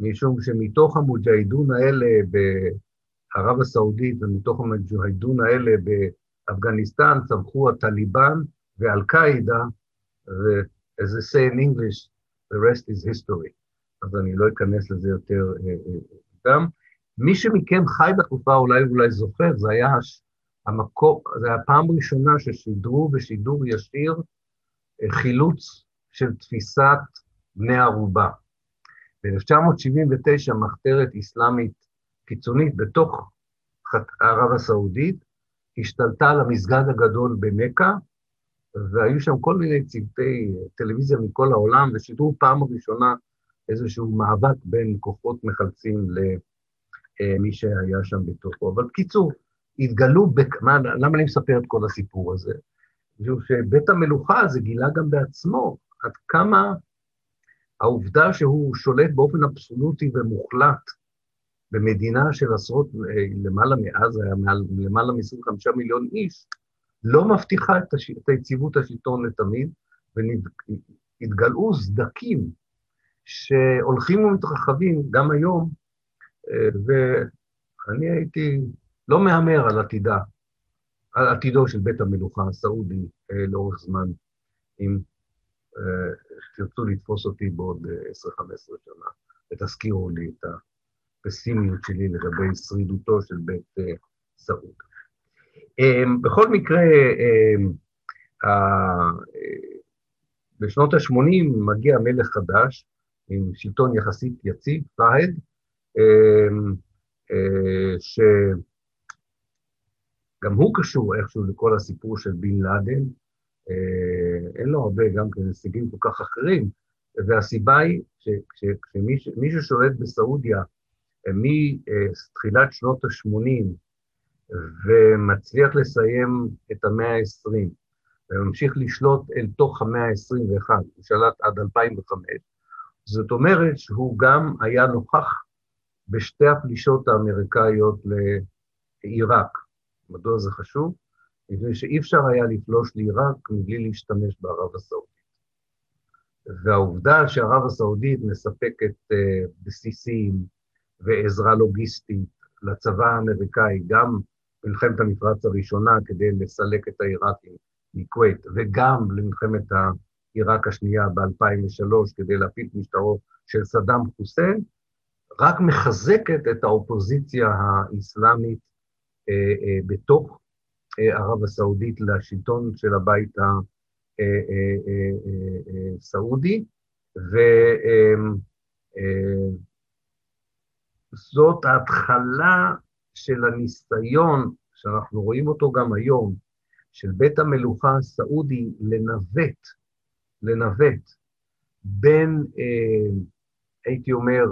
משום שמתוך המוג'הידון האלה בערב הסעודית ומתוך המוג'הידון האלה באפגניסטן צמחו הטליבן ואל-קאעידה, as they say in English, the rest is history. אז אני לא אכנס לזה יותר מוקדם. Uh, מי שמכם חי בתקופה, אולי אולי זוכר, זה היה המקור, זה היה הפעם הראשונה ששידרו בשידור ישיר uh, חילוץ של תפיסת בני ערובה. ב-1979 מחתרת אסלאמית קיצונית בתוך ערב הסעודית השתלטה על המסגד הגדול במכה, והיו שם כל מיני צוותי טלוויזיה מכל העולם, ושידרו פעם ראשונה איזשהו מאבק בין כוחות מחלצים למי שהיה שם בתוכו. אבל בקיצור, התגלו, בק... מה, למה אני מספר את כל הסיפור הזה? משום שבית המלוכה הזה גילה גם בעצמו עד כמה העובדה שהוא שולט באופן אבסולוטי ומוחלט במדינה של עשרות, למעלה מאז היה מעל, למעלה מ-25 מיליון איש, לא מבטיחה את, הש... את היציבות השלטון לתמיד, והתגלעו סדקים שהולכים ומתרחבים גם היום, אה, ואני הייתי לא מהמר על עתידה, על עתידו של בית המלוכה הסעודי אה, לאורך זמן, אם אה, תרצו לתפוס אותי בעוד 10-15 שנה, ותזכירו לי את הפסימיות שלי לגבי שרידותו של בית סעוד. אמ, בכל מקרה, אמ, בשנות ה-80 מגיע מלך חדש, עם שלטון יחסית יציב, פהד, שגם הוא קשור איכשהו לכל הסיפור של בן לאדן, אין לו הרבה גם כן הישגים כל כך אחרים, והסיבה היא שמי ששולט בסעודיה מתחילת שנות ה-80 ומצליח לסיים את המאה ה-20 וממשיך לשלוט אל תוך המאה ה-21, הוא שלט עד 2005, זאת אומרת שהוא גם היה נוכח בשתי הפלישות האמריקאיות לעיראק. מדוע זה חשוב? מפני שאי אפשר היה לפלוש לעיראק מבלי להשתמש בערב הסעודית. והעובדה שערב הסעודית מספקת uh, בסיסים ועזרה לוגיסטית לצבא האמריקאי, גם במלחמת המפרץ הראשונה כדי לסלק את העיראקים מכווית, וגם למלחמת עיראק השנייה ב-2003 כדי להפיל משטרו של סדאם חוסיין, רק מחזקת את האופוזיציה האסלאמית אה, אה, בתוך אה, ערב הסעודית לשלטון של הבית הסעודי, וזאת ההתחלה של הניסיון, שאנחנו רואים אותו גם היום, של בית המלוכה הסעודי לנווט, לנווט בין, הייתי אומר,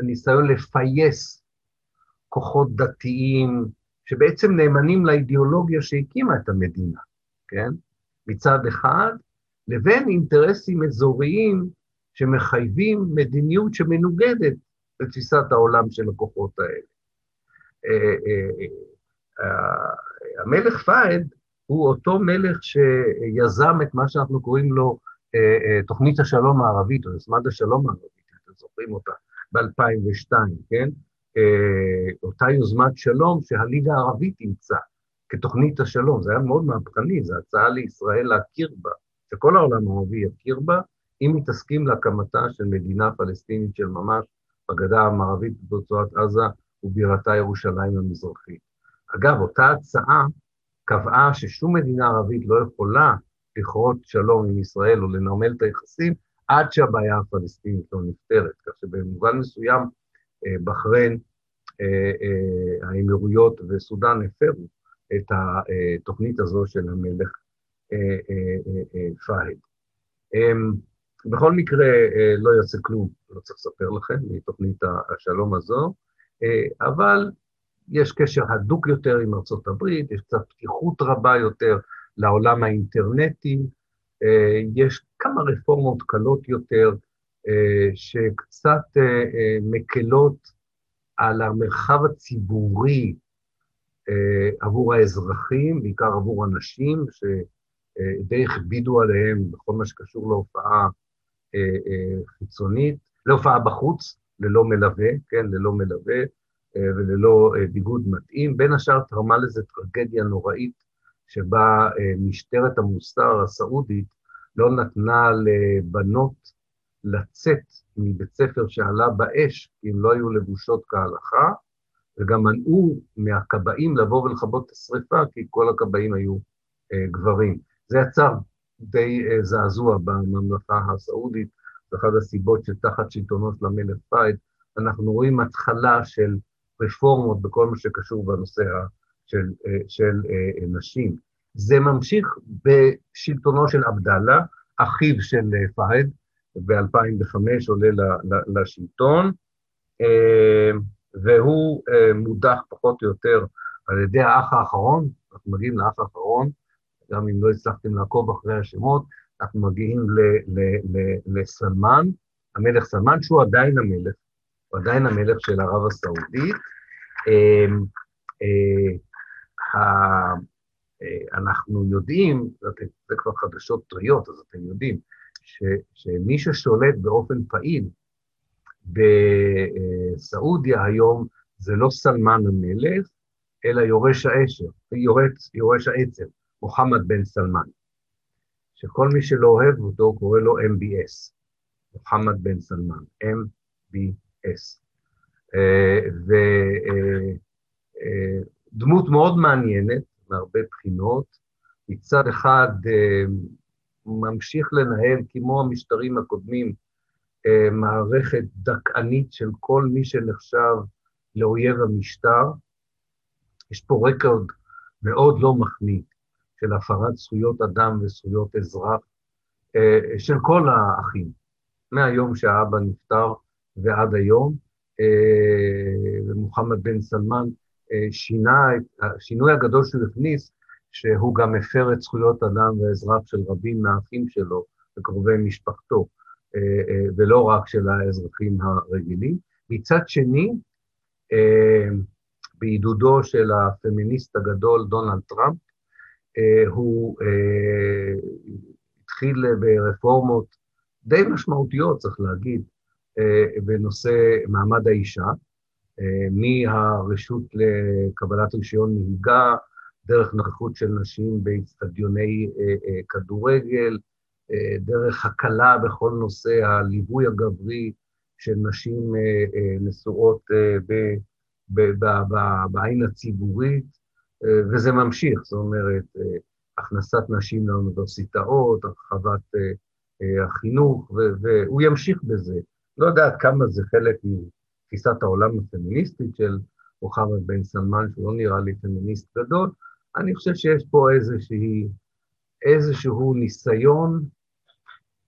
הניסיון לפייס כוחות דתיים, שבעצם נאמנים לאידיאולוגיה שהקימה את המדינה, כן? מצד אחד, לבין אינטרסים אזוריים שמחייבים מדיניות שמנוגדת לתפיסת העולם של הכוחות האלה. אה, אה, אה, המלך פאד הוא אותו מלך שיזם את מה שאנחנו קוראים לו תוכנית השלום הערבית, או יוזמת השלום הערבית, אתם זוכרים אותה, ב-2002, כן? אותה יוזמת שלום שהליגה הערבית אימצה כתוכנית השלום. זה היה מאוד מהפכני, זו הצעה לישראל להכיר בה, שכל העולם הערבי יכיר בה, אם היא תסכים להקמתה של מדינה פלסטינית של ממש בגדה המערבית ברצועת עזה ובירתה ירושלים המזרחית. אגב, אותה הצעה קבעה ששום מדינה ערבית לא יכולה לכרות שלום עם ישראל או לנרמל את היחסים עד שהבעיה הפלסטינית לא נפתרת, כך שבמובן מסוים אה, בחריין, אה, אה, האמירויות וסודאן הפרו את התוכנית הזו של המלך פאהד. אמ, בכל מקרה, לא יוצא כלום, לא צריך לספר לכם, מתוכנית השלום הזו, אבל יש קשר הדוק יותר עם ארצות הברית, יש קצת פתיחות רבה יותר לעולם האינטרנטי, יש כמה רפורמות קלות יותר, אה, שקצת אה, אה, מקלות על המרחב הציבורי עבור האזרחים, בעיקר עבור אנשים, שדי הכבידו עליהם בכל מה שקשור להופעה חיצונית, להופעה בחוץ, ללא מלווה, כן, ללא מלווה וללא ביגוד מתאים. בין השאר תרמה לזה טרגדיה נוראית, שבה משטרת המוסר הסעודית לא נתנה לבנות לצאת מבית ספר שעלה באש, אם לא היו לבושות כהלכה, וגם מנעו מהכבאים לבוא ולכבות את השרפה, כי כל הכבאים היו אה, גברים. זה יצר די אה, זעזוע בממלכה הסעודית, זו אחת הסיבות שתחת שלטונו של המלך פייד, אנחנו רואים התחלה של רפורמות בכל מה שקשור בנושא של, אה, של אה, נשים. זה ממשיך בשלטונו של עבדאללה, אחיו של אה, פהד, ב-2005 עולה לשלטון, אה, והוא אה, מודח פחות או יותר על ידי האח האחרון, אנחנו מגיעים לאח האחרון, גם אם לא הצלחתם לעקוב אחרי השמות, אנחנו מגיעים לסלמן, המלך סלמן, שהוא עדיין המלך, הוא עדיין המלך של ערב הסעודית. אנחנו יודעים, זה כבר חדשות טריות, אז אתם יודעים, ש, שמי ששולט באופן פעיל בסעודיה היום זה לא סלמן המלך, אלא יורש העשר, יורש, יורש העצר, מוחמד בן סלמן, שכל מי שלא אוהב אותו קורא לו MBS, מוחמד בן סלמן, MBS. ודמות מאוד מעניינת מהרבה בחינות, מצד אחד אה, ממשיך לנהל, כמו המשטרים הקודמים, אה, מערכת דכאנית של כל מי שנחשב לאויב המשטר. יש פה רקורד מאוד לא מחמיא של הפרת זכויות אדם וזכויות אזרח אה, של כל האחים, מהיום שהאבא נפטר ועד היום. ומוחמד בן סלמן שינה, השינוי הגדול שהוא הכניס, שהוא גם הפר את זכויות אדם ואזרח של רבים מהאחים שלו וקרובי משפחתו, אה, אה, ולא רק של האזרחים הרגילים. מצד שני, אה, בעידודו של הפמיניסט הגדול דונלד טראמפ, הוא התחיל ברפורמות די משמעותיות, צריך להגיד, בנושא מעמד האישה, מהרשות לקבלת רישיון נהיגה, דרך נוכחות של נשים באצטדיוני אה, אה, כדורגל, אה, דרך הקלה בכל נושא הליווי הגברי של נשים נשואות בעין הציבורית, וזה ממשיך, זאת אומרת, הכנסת נשים לאוניברסיטאות, הרחבת החינוך, והוא ימשיך בזה. לא יודע עד כמה זה חלק מתפיסת העולם הפמיניסטית של מוחמד בן סלמן, שהוא לא נראה לי פמיניסט גדול, אני חושב שיש פה איזושהי, איזשהו ניסיון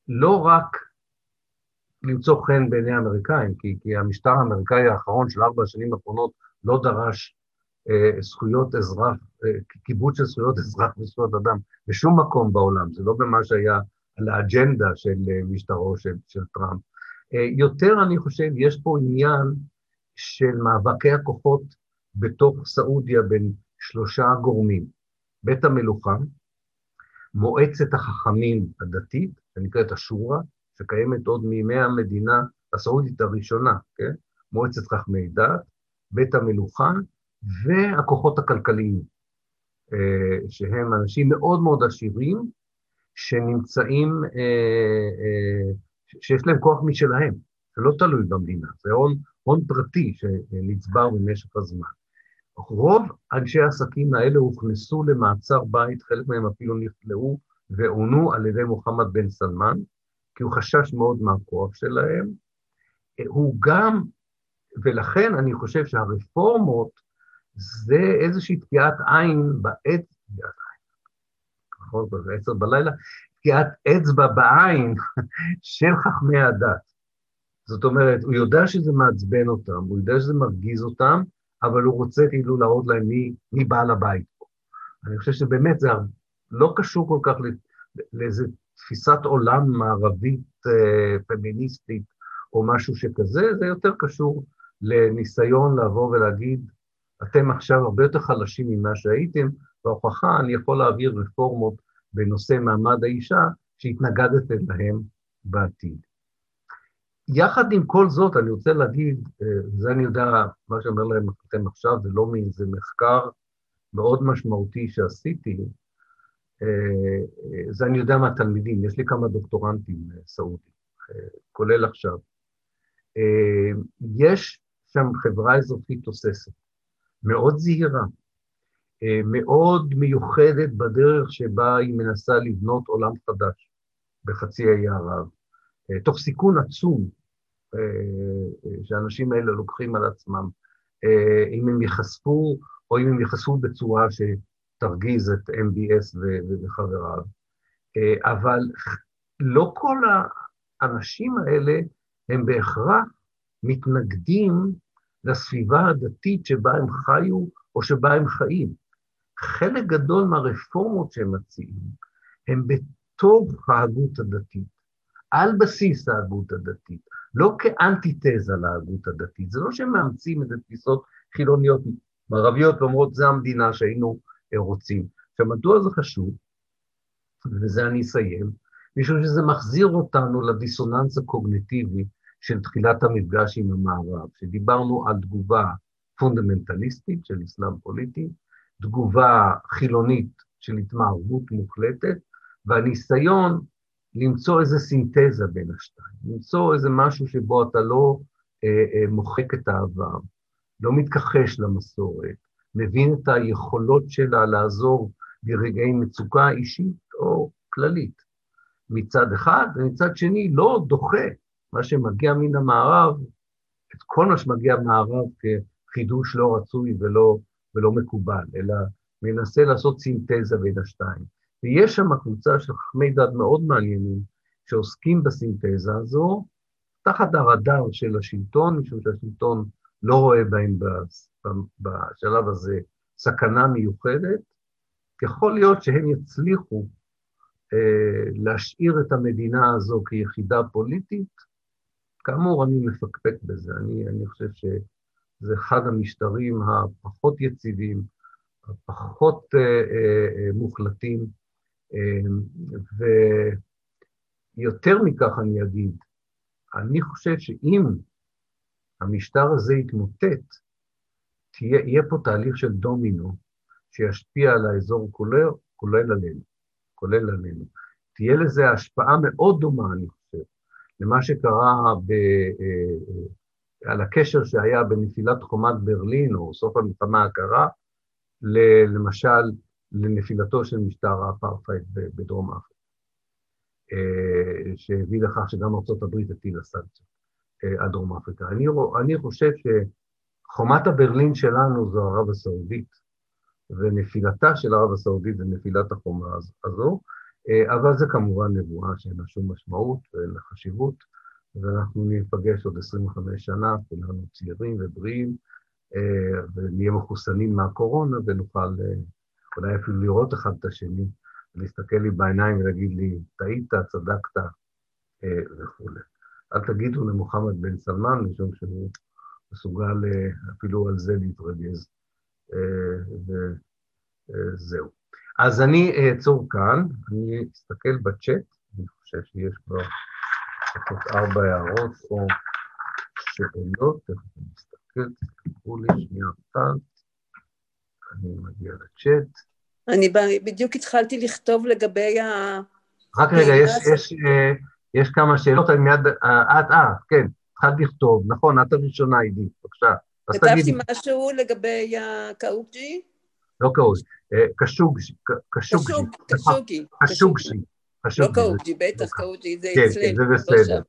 לא רק למצוא חן בעיני האמריקאים, כי, כי המשטר האמריקאי האחרון של ארבע השנים האחרונות לא דרש אה, זכויות אזרח, אה, כיבוד של זכויות אזרח וזכויות אדם בשום מקום בעולם, זה לא במה שהיה על האג'נדה של אה, משטרו של, של טראמפ. אה, יותר, אני חושב, יש פה עניין של מאבקי הכוחות בתוך סעודיה בין שלושה גורמים. בית המלוכה, מועצת החכמים הדתית, שנקראת השורא, שקיימת עוד מימי המדינה הסעודית הראשונה, כן? מועצת חכמי דת, בית המלוכה והכוחות הכלכליים, אה, שהם אנשים מאוד מאוד עשירים, שנמצאים, אה, אה, שיש להם כוח משלהם, זה לא תלוי במדינה, זה הון, הון פרטי שנצבר במשך הזמן. רוב אנשי העסקים האלה הוכנסו למעצר בית, חלק מהם אפילו נכלאו ועונו על ידי מוחמד בן סלמן, כי הוא חשש מאוד מהכוח שלהם. הוא גם, ולכן אני חושב שהרפורמות זה איזושהי תקיעת עין בעת, נכון, בעשר בלילה, תקיעת אצבע בעין של חכמי הדת. זאת אומרת, הוא יודע שזה מעצבן אותם, הוא יודע שזה מרגיז אותם, אבל הוא רוצה כאילו להראות להם מי, מי בעל הבית פה. אני חושב שבאמת זה לא קשור כל כך לאיזו תפיסת עולם מערבית אה, פמיניסטית או משהו שכזה, זה יותר קשור לניסיון לבוא ולהגיד, אתם עכשיו הרבה יותר חלשים ממה שהייתם, וההוכחה, אני יכול להעביר רפורמות בנושא מעמד האישה שהתנגדתם להם בעתיד. יחד עם כל זאת, אני רוצה להגיד, אה, זה אני יודע, מה שאומר להם אתם עכשיו, זה לא מאיזה מחקר מאוד משמעותי שעשיתי, אה, אה, זה אני יודע מהתלמידים, יש לי כמה דוקטורנטים סעודים, כולל עכשיו. יש שם חברה אזרחית תוססת, מאוד זהירה, מאוד מיוחדת בדרך שבה היא מנסה לבנות עולם חדש בחצי האי ערב. תוך סיכון עצום אה, שהאנשים האלה לוקחים על עצמם, אה, אם הם ייחשפו, או אם הם ייחשפו בצורה שתרגיז את MBS וחבריו. אה, אבל לא כל האנשים האלה הם בהכרח מתנגדים לסביבה הדתית שבה הם חיו או שבה הם חיים. חלק גדול מהרפורמות שהם מציעים הם בתוך ההגות הדתית, על בסיס ההגות הדתית. לא כאנטיתזה להגות הדתית. זה לא שהם מאמצים איזה תפיסות חילוניות מערביות ואומרות, זה המדינה שהיינו רוצים. עכשיו, מדוע זה חשוב? וזה אני אסיים, משום שזה מחזיר אותנו לדיסוננס הקוגניטיבי של תחילת המפגש עם המערב, שדיברנו על תגובה פונדמנטליסטית של אסלאם פוליטי, תגובה חילונית של התמערבות מוחלטת, והניסיון למצוא איזה סינתזה בין השתיים, למצוא איזה משהו שבו אתה לא אה, אה, מוחק את העבר, לא מתכחש למסורת, מבין את היכולות שלה לעזור ברגעי מצוקה אישית או כללית. מצד אחד, ומצד שני לא דוחה מה שמגיע מן המערב, את כל מה שמגיע מהמערב כחידוש לא רצוי ולא, ולא מקובל, אלא מנסה לעשות סינתזה בין השתיים. ויש שם קבוצה של חכמי דת מאוד מעניינים, שעוסקים בסינתזה הזו, תחת הרדאר של השלטון, משום שהשלטון לא רואה בהם בשלב הזה סכנה מיוחדת, יכול להיות שהם יצליחו אה, להשאיר את המדינה הזו כיחידה פוליטית. כאמור, אני מפקפק בזה, אני, אני חושב שזה אחד המשטרים הפחות יציבים, הפחות אה, אה, אה, מוחלטים, אה, ויותר מכך אני אגיד, אני חושב שאם המשטר הזה יתמוטט, תהיה, יהיה פה תהליך של דומינו שישפיע על האזור כולל, כולל עלינו, כולל עלינו. תהיה לזה השפעה מאוד דומה, אני חושב, למה שקרה ב, אה, אה, על הקשר שהיה בנפילת חומת ברלין, או סוף המלחמה הקרה, למשל, לנפילתו של משטר האפרטהייד בדרום אפריקה, אה, שהביא לכך שגם ארה"ב הטילה סנקציות על דרום אפריקה. אני, אני חושב שחומת הברלין שלנו זו ערב הסעודית, ונפילתה של ערב הסעודית זה נפילת החומה הזו, אבל זה כמובן נבואה שאין לה שום משמעות ואין לה חשיבות, ואנחנו ניפגש עוד 25 שנה, כולנו צעירים ובריאים, אה, ונהיה מחוסנים מהקורונה, ונוכל אה, אולי אפילו לראות אחד את השני, להסתכל לי בעיניים ולהגיד לי, טעית, צדקת וכולי. אל תגידו למוחמד בן סלמן, משום שהוא מסוגל אפילו על זה להתרגז. וזהו. אז אני אעצור כאן, אני אסתכל בצ'אט, אני חושב שיש כבר לפחות ארבע הערות או שאלות, תכף אני אסתכל, תסתכלו לי שנייה אחת, אני מגיע לצ'אט. אני בדיוק התחלתי לכתוב לגבי ה... רק רגע, יש, יש, אה, יש כמה שאלות, אני מיד, אה, את, אה, כן, התחלת לכתוב, נכון, את הראשונה, עידית, בבקשה. כתבתי משהו לגבי הקאוג'י? לא קאוג'י, אה, קשוג'י. קשוג'י. קשוג'י. לא קאוג'י, בטח קאוג'י, זה כן, אצלנו. כן, זה לא בסדר.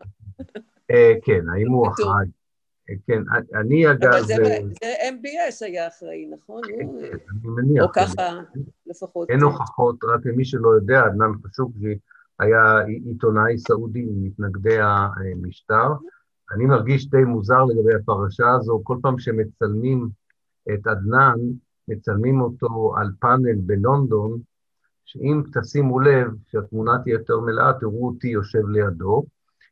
אה, כן, האם הוא אחראי? אה, כן, אני אגב... אבל זה MBS היה אחראי, נכון? אני מניח. או ככה, לפחות. אין הוכחות, רק למי שלא יודע, עדנאן חשוקג'י היה עיתונאי סעודי ממתנגדי המשטר. אני מרגיש די מוזר לגבי הפרשה הזו, כל פעם שמצלמים את עדנאן, מצלמים אותו על פאנל בלונדון, שאם תשימו לב, שהתמונה תהיה יותר מלאה, תראו אותי יושב לידו.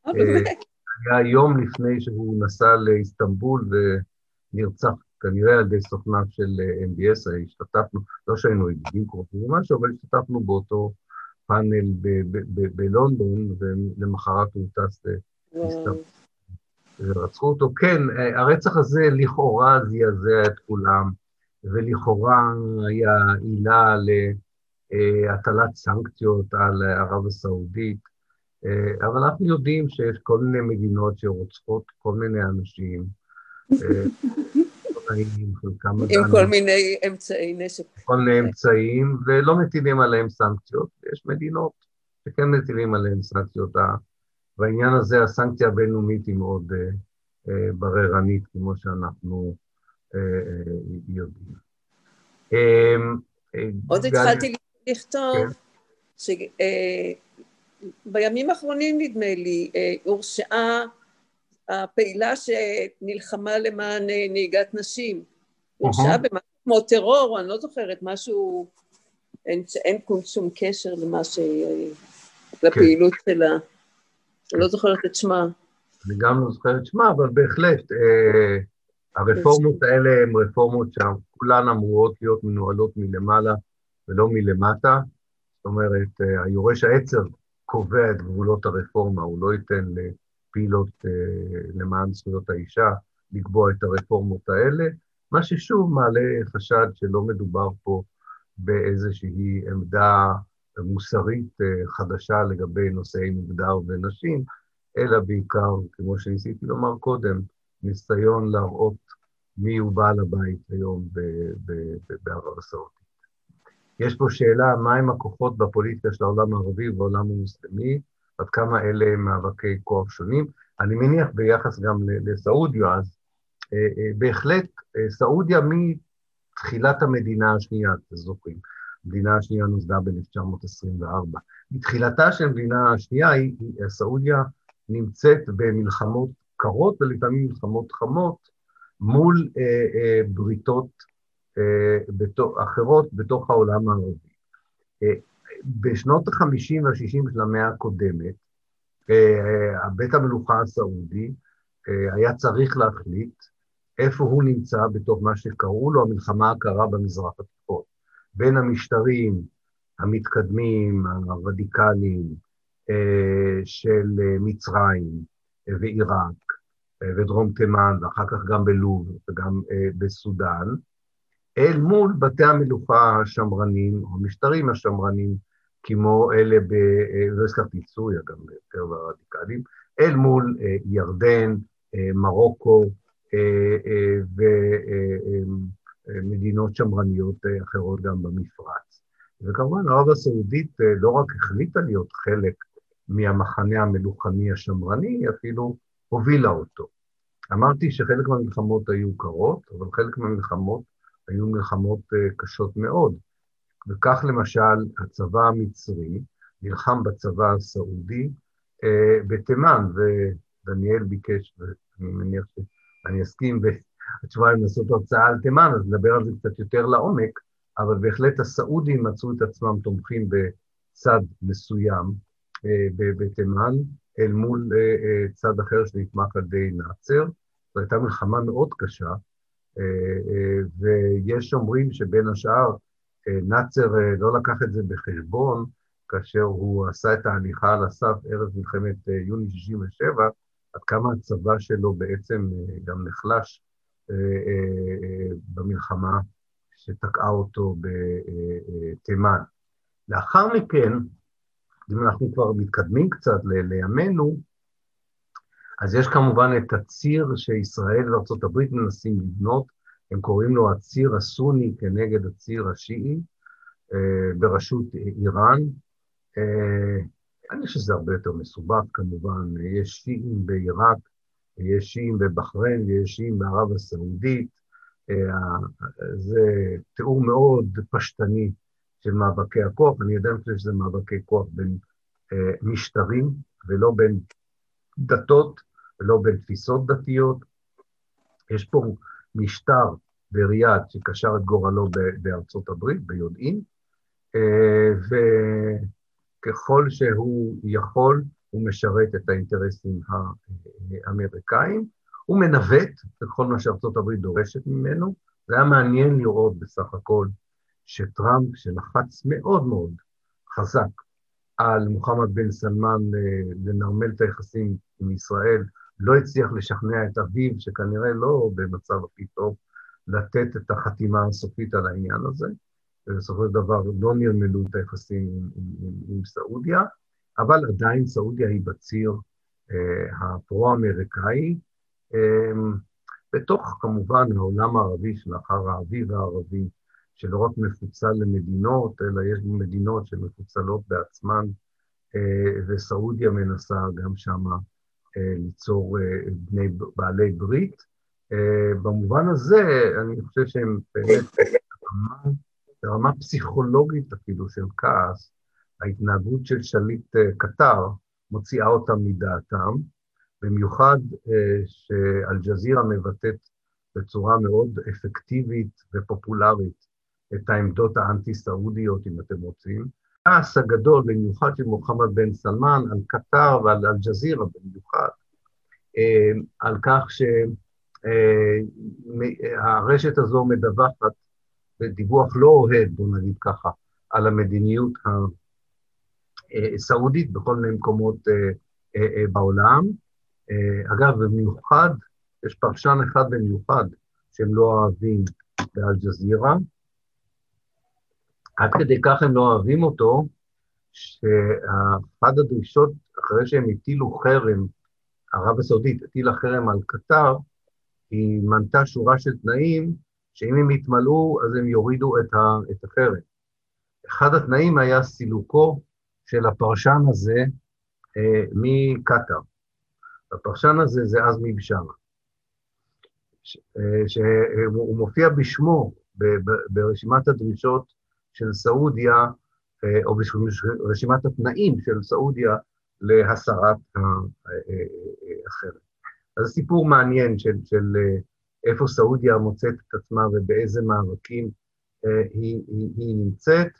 אה, באמת? היה יום לפני שהוא נסע לאיסטנבול ונרצח כנראה על ידי סוכניו של MBS, השתתפנו, לא שהיינו ידידים קרובים או משהו, אבל השתתפנו באותו פאנל בלונדון, ולמחרת הוא טס לאיסטנבול. ורצחו אותו. כן, הרצח הזה לכאורה זעזע את כולם. ולכאורה היה עילה להטלת סנקציות על ערב הסעודית, אבל אנחנו יודעים שיש כל מיני מדינות שרוצחות כל מיני אנשים. עם כל מיני אמצעי נשק. כל מיני אמצעים, ולא מטילים עליהם סנקציות. יש מדינות שכן מטילים עליהם סנקציות. בעניין הזה הסנקציה הבינלאומית היא מאוד בררנית, כמו שאנחנו יודעים. אמ, עוד התחלתי לכתוב כן. שבימים אה, האחרונים נדמה לי אה, הורשעה הפעילה שנלחמה למען אה, נהיגת נשים. הורשעה במשהו כמו טרור, אני לא זוכרת, משהו, אין, אין שום קשר למה ש... לפעילות כן. שלה. אני לא זוכרת את שמה. אני גם לא זוכרת את שמה, אבל בהחלט, אה, הרפורמות האלה הן רפורמות שכולן אמורות להיות מנוהלות מלמעלה ולא מלמטה. זאת אומרת, אה, היורש העצר קובע את גבולות הרפורמה, הוא לא ייתן לפעילות אה, למען זכויות האישה לקבוע את הרפורמות האלה, מה ששוב מעלה חשד שלא מדובר פה באיזושהי עמדה מוסרית אה, חדשה לגבי נושאי מגדר ונשים, אלא בעיקר, כמו שניסיתי לומר קודם, ניסיון להראות מי הוא בעל הבית היום בערב הסעודית. יש פה שאלה, מהם הכוחות בפוליטיקה של העולם הערבי ובעולם המוסלמי, עד כמה אלה הם מאבקי כוח שונים. אני מניח ביחס גם לסעודיה, אז אה, אה, בהחלט אה, סעודיה מתחילת המדינה השנייה, אתם זוכרים. המדינה השנייה נוסדה ב-1924. מתחילתה של המדינה השנייה, היא, סעודיה נמצאת במלחמות קרות ולפעמים מלחמות חמות מול אה, אה, בריתות אה, בתוך, אחרות בתוך העולם הערבי. אה, בשנות ה-50 וה-60 של המאה הקודמת, אה, בית המלוכה הסעודי אה, היה צריך להחליט איפה הוא נמצא בתוך מה שקראו לו המלחמה הקרה במזרח התיכון, בין המשטרים המתקדמים, הרדיקליים, אה, של מצרים ועיראק ודרום תימן, ואחר כך גם בלוב וגם בסודאן, אל מול בתי המלוכה השמרנים, או המשטרים השמרנים, כמו אלה, ב... לא הזכרתי סוריה, גם בקרב הרדיקלים, אל מול ירדן, מרוקו, אה, אה, ומדינות שמרניות אחרות גם במפרץ. וכמובן, ערב הסעודית אה, לא רק החליטה להיות חלק מהמחנה המלוכני השמרני, היא אפילו הובילה אותו. אמרתי שחלק מהמלחמות היו קרות, אבל חלק מהמלחמות היו מלחמות קשות מאוד. וכך למשל, הצבא המצרי נלחם בצבא הסעודי בתימן, ודניאל ביקש, ואני מניח ש... אני אסכים בתשובה אם לעשות הרצאה על תימן, אז נדבר על זה קצת יותר לעומק, אבל בהחלט הסעודים מצאו את עצמם תומכים בצד מסוים אה, בתימן, אל מול אה, אה, צד אחר שנתמך על ידי נאצר. זו הייתה מלחמה מאוד קשה, ויש אומרים שבין השאר, נאצר לא לקח את זה בחשבון, כאשר הוא עשה את ההליכה על הסף ערב מלחמת יוני 67', עד כמה הצבא שלו בעצם אה, גם נחלש אה, אה, במלחמה שתקעה אותו בתימן. לאחר מכן, אם אנחנו כבר מתקדמים קצת לימינו, אז יש כמובן את הציר שישראל הברית מנסים לבנות, הם קוראים לו הציר הסוני כנגד הציר השיעי, בראשות איראן. אני חושב שזה הרבה יותר מסובך כמובן, יש שיעים בעיראק, יש שיעים בבחריין ויש שיעים בערב הסעודית, אה, זה תיאור מאוד פשטני של מאבקי הכוח, אני עדיין חושב שזה מאבקי כוח בין אה, משטרים ולא בין דתות ולא בין תפיסות דתיות. יש פה משטר בריאד שקשר את גורלו בארצות הברית, ביודעין, אה, ו... ככל שהוא יכול, הוא משרת את האינטרסים האמריקאים, הוא מנווט בכל מה שארצות הברית דורשת ממנו. זה היה מעניין לראות בסך הכל שטראמפ, שלחץ מאוד מאוד חזק על מוחמד בן סלמן לנרמל את היחסים עם ישראל, לא הצליח לשכנע את אביו, שכנראה לא במצב הכי טוב, לתת את החתימה הסופית על העניין הזה. ובסופו של דבר לא נרמלו את היחסים עם, עם, עם, עם סעודיה, אבל עדיין סעודיה היא בציר אה, הפרו-אמריקאי, אה, בתוך כמובן העולם הערבי שלאחר האביב הערבי, שלא רק מפוצל למדינות, אלא יש מדינות שמפוצלות בעצמן, אה, וסעודיה מנסה גם שמה אה, ליצור אה, בני, בעלי ברית. במובן הזה, אני חושב שהם באמת ברמה פסיכולוגית אפילו של כעס, ההתנהגות של שליט קטר מוציאה אותם מדעתם, במיוחד שאלג'זירה מבטאת בצורה מאוד אפקטיבית ופופולרית את העמדות האנטי-סעודיות, אם אתם רוצים. הכעס הגדול, במיוחד של מוחמד בן סלמן, על קטר ועל אל-ג'זירה במיוחד, אה, על כך שהרשת הזו מדווחת דיווח לא אוהד, בואו נגיד ככה, על המדיניות הסעודית בכל מיני מקומות אה, אה, אה, בעולם. אגב, במיוחד, יש פרשן אחד במיוחד שהם לא אוהבים באל-ג'זירה. עד כדי כך הם לא אוהבים אותו, שאחת הדרישות, אחרי שהם הטילו חרם, ערב הסעודית הטילה חרם על קטר, היא מנתה שורה של תנאים שאם הם יתמלאו, אז הם יורידו את, החרם. אחד התנאים היה סילוקו של הפרשן הזה אה, מקטאר. הפרשן הזה זה עזמי בשארה, אה, שהוא מופיע בשמו ברשימת הדרישות של סעודיה, אה, או ברשימת התנאים של סעודיה להסרת החרב. אז זה סיפור מעניין של, של איפה סעודיה מוצאת את עצמה ובאיזה מאבקים היא, היא, היא נמצאת.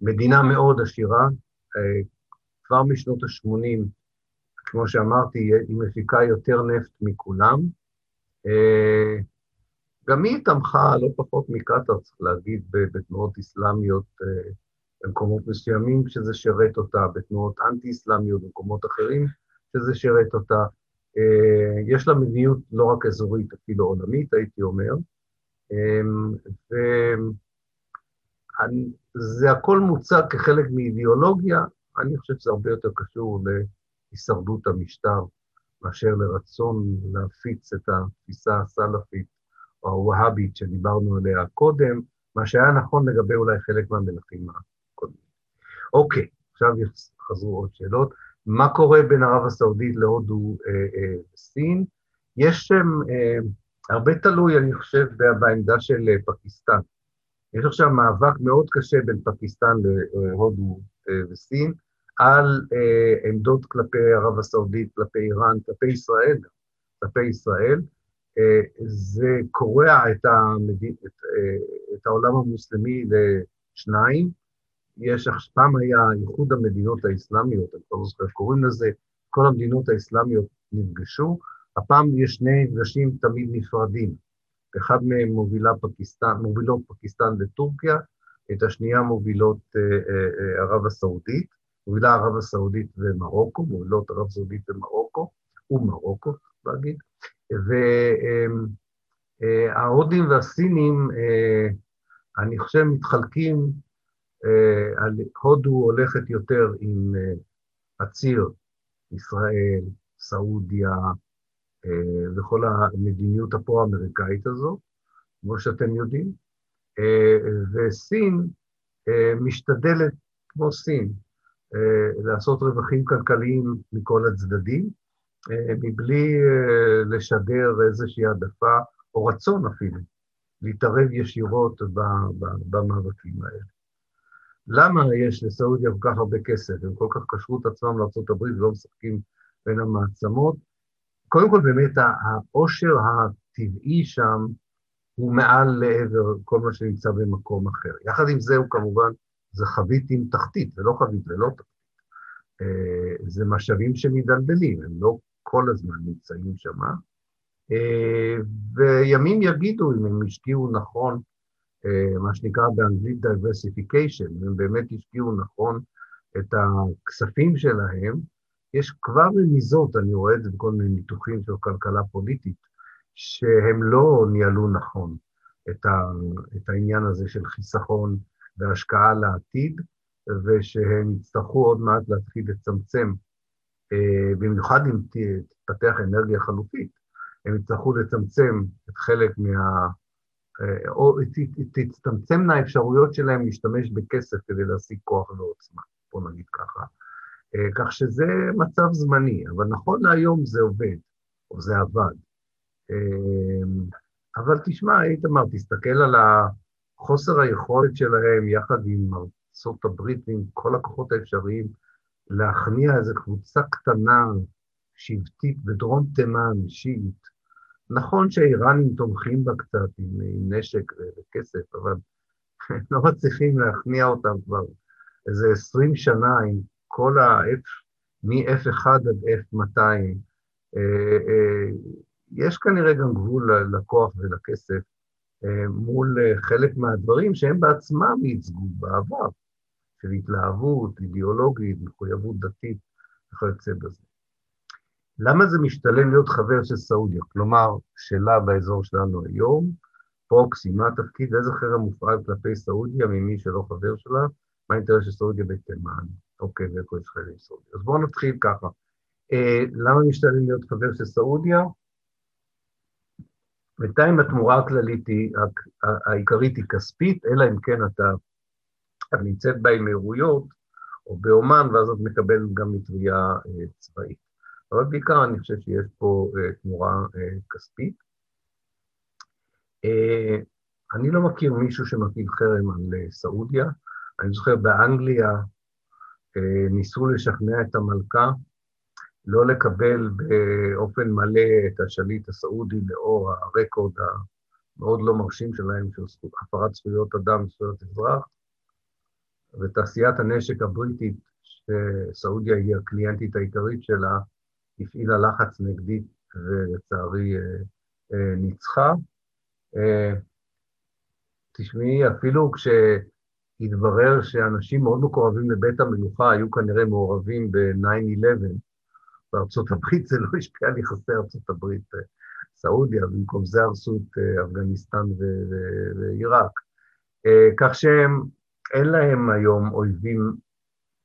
מדינה מאוד עשירה, כבר משנות ה-80, כמו שאמרתי, היא מפיקה יותר נפט מכולם. אה, גם היא תמכה לא פחות מקטאר, צריך להגיד, בתנועות אסלאמיות אה, במקומות מסוימים שזה שירת אותה, בתנועות אנטי-אסלאמיות במקומות אחרים שזה שירת אותה. אה, יש לה מדיניות לא רק אזורית, אפילו עולמית, הייתי אומר. וזה הכל מוצג כחלק מאידיאולוגיה, אני חושב שזה הרבה יותר קשור להישרדות המשטר מאשר לרצון להפיץ את התפיסה הסלאפית הווהאבית שדיברנו עליה קודם, מה שהיה נכון לגבי אולי חלק מהמלכים הקודמים. אוקיי, עכשיו חזרו עוד שאלות. מה קורה בין ערב הסעודית להודו וסין? אה, אה, יש שם, אה, הרבה תלוי, אני חושב, בעמדה של אה, פקיסטן. יש עכשיו מאבק מאוד קשה בין פקיסטן להודו אה, וסין, על אה, עמדות כלפי ערב הסעודית, כלפי איראן, כלפי ישראל, כלפי ישראל. זה קורע את, המד... את, אה, את העולם המוסלמי לשניים. יש, פעם היה איחוד המדינות האסלאמיות, אני כבר לא זוכר איך קוראים לזה, כל המדינות האסלאמיות נפגשו, הפעם יש שני מפגשים תמיד נפרדים. אחד מהם מובילה פקיסטן, מובילות פקיסטן וטורקיה, את השנייה מובילות אה, אה, אה, ערב הסעודית. מובילה ערב הסעודית ומרוקו, מובילות ערב הסעודית ומרוקו, ומרוקו, להגיד, וההודים והסינים, אה, אני חושב, מתחלקים, אה, הודו הולכת יותר עם אה, הציר, ישראל, סעודיה, וכל המדיניות הפרו-אמריקאית הזו, כמו שאתם יודעים, וסין משתדלת, כמו סין, אה, לעשות רווחים כלכליים מכל הצדדים, אה, מבלי אה, לשדר איזושהי העדפה, או רצון אפילו, להתערב ישירות במאבקים האלה. למה יש לסעודיה כל כך הרבה כסף, הם כל כך קשרו את עצמם לארה"ב ולא משחקים בין המעצמות? קודם כל, באמת, העושר הטבעי שם הוא מעל לעבר כל מה שנמצא במקום אחר. יחד עם זה, הוא כמובן זה חבית עם תחתית, זה לא חבית ללא תחתית. אה, זה משאבים שמדלדלים, הם לא כל הזמן נמצאים שם. אה, וימים יגידו אם הם השקיעו נכון, אה, מה שנקרא באנגלית diversification, הם באמת השקיעו נכון את הכספים שלהם, יש כבר רמיזות, אני רואה את זה בכל מיני ניתוחים של כלכלה פוליטית, שהם לא ניהלו נכון את, ה, את העניין הזה של חיסכון והשקעה לעתיד, ושהם יצטרכו עוד מעט להתחיל לצמצם, במיוחד אם תתפתח אנרגיה חלופית, הם יצטרכו לצמצם את חלק מה... אה, או תצטמצמנה האפשרויות שלהם להשתמש בכסף כדי להשיג כוח ועוצמה, בוא נגיד ככה. אה, כך שזה מצב זמני, אבל נכון להיום זה עובד, או זה עבד. אבל תשמע, איתמר, תסתכל על חוסר היכולת שלהם יחד עם ארה"ב ועם כל הכוחות האפשריים להכניע איזו קבוצה קטנה, שבטית בדרום תימן, שיעית. נכון שהאיראנים תומכים בה קצת עם, עם נשק וכסף, אבל לא מצליחים להכניע אותם כבר איזה עשרים שנה עם כל ה-F, מ-F1 עד F200. אה, אה, יש כנראה גם גבול לכוח ולכסף, אה, מול חלק מהדברים שהם בעצמם ייצגו בעבר, של התלהבות אידיאולוגית, מחויבות דתית וכיוצא בזה. למה זה משתלם להיות חבר של סעודיה? כלומר, שאלה באזור שלנו היום, פוקסי, מה התפקיד, איזה חרם מופעל כלפי סעודיה ממי שלא חבר שלה, מה האינטרס של סעודיה בתימן? אוקיי, ואיפה יש חלק סעודיה? אז בואו נתחיל ככה. אה, למה משתלם להיות חבר של סעודיה? בינתיים התמורה הכללית היא, העיקרית היא כספית, אלא אם כן אתה נמצאת באמירויות או באומן, ואז את מקבלת גם מטריה צבאית. אבל בעיקר אני חושב שיש פה תמורה כספית. אני לא מכיר מישהו שמפעיל חרם על סעודיה. אני זוכר באנגליה ניסו לשכנע את המלכה לא לקבל באופן מלא את השליט הסעודי לאור הרקורד המאוד לא מרשים שלהם של הפרת זכויות אדם וזכויות אזרח, ותעשיית הנשק הבריטית, שסעודיה היא הקליינטית העיקרית שלה, הפעילה לחץ נגדי ולצערי אה, אה, ניצחה. אה, תשמעי, אפילו כשהתברר שאנשים מאוד מקורבים לבית המלוכה היו כנראה מעורבים ב-9-11, בארצות הברית זה לא השפיע על יחסי ארצות הברית, סעודיה, במקום זה הרסו את אפגניסטן ועיראק. כך שהם, אין להם היום אויבים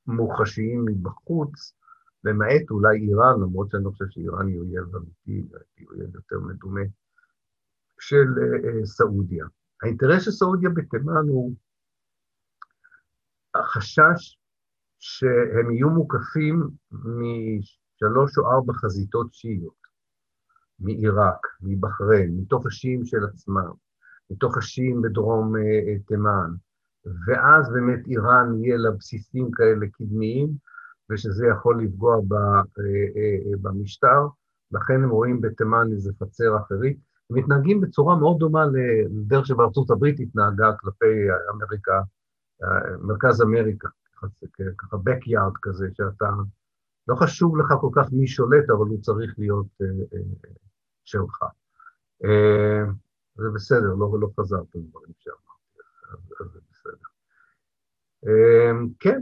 מוחשיים מבחוץ, למעט אולי איראן, למרות שאני לא חושב שאיראן היא אויב אמיתי, היא אויב יותר מדומה, של סעודיה. האינטרס של סעודיה בתימן הוא החשש שהם יהיו מוקפים שלוש או ארבע חזיתות שיעיות, מעיראק, מבחריין, מתוך השיעים של עצמם, מתוך השיעים בדרום אה, אה, תימן, ואז באמת איראן יהיה לה בסיסים כאלה קדמיים, ושזה יכול לפגוע ב, אה, במשטר, לכן הם רואים בתימן איזה חצר אחרית. הם מתנהגים בצורה מאוד דומה לדרך שבארצות הברית התנהגה כלפי אמריקה, מרכז אמריקה, ככה backyard כזה, שאתה לא חשוב לך כל כך מי שולט, אבל הוא צריך להיות אה, אה, שלך. אה, זה בסדר, לא, לא חזרת לדברים שאמרתי, אז, אז זה בסדר. אה, כן,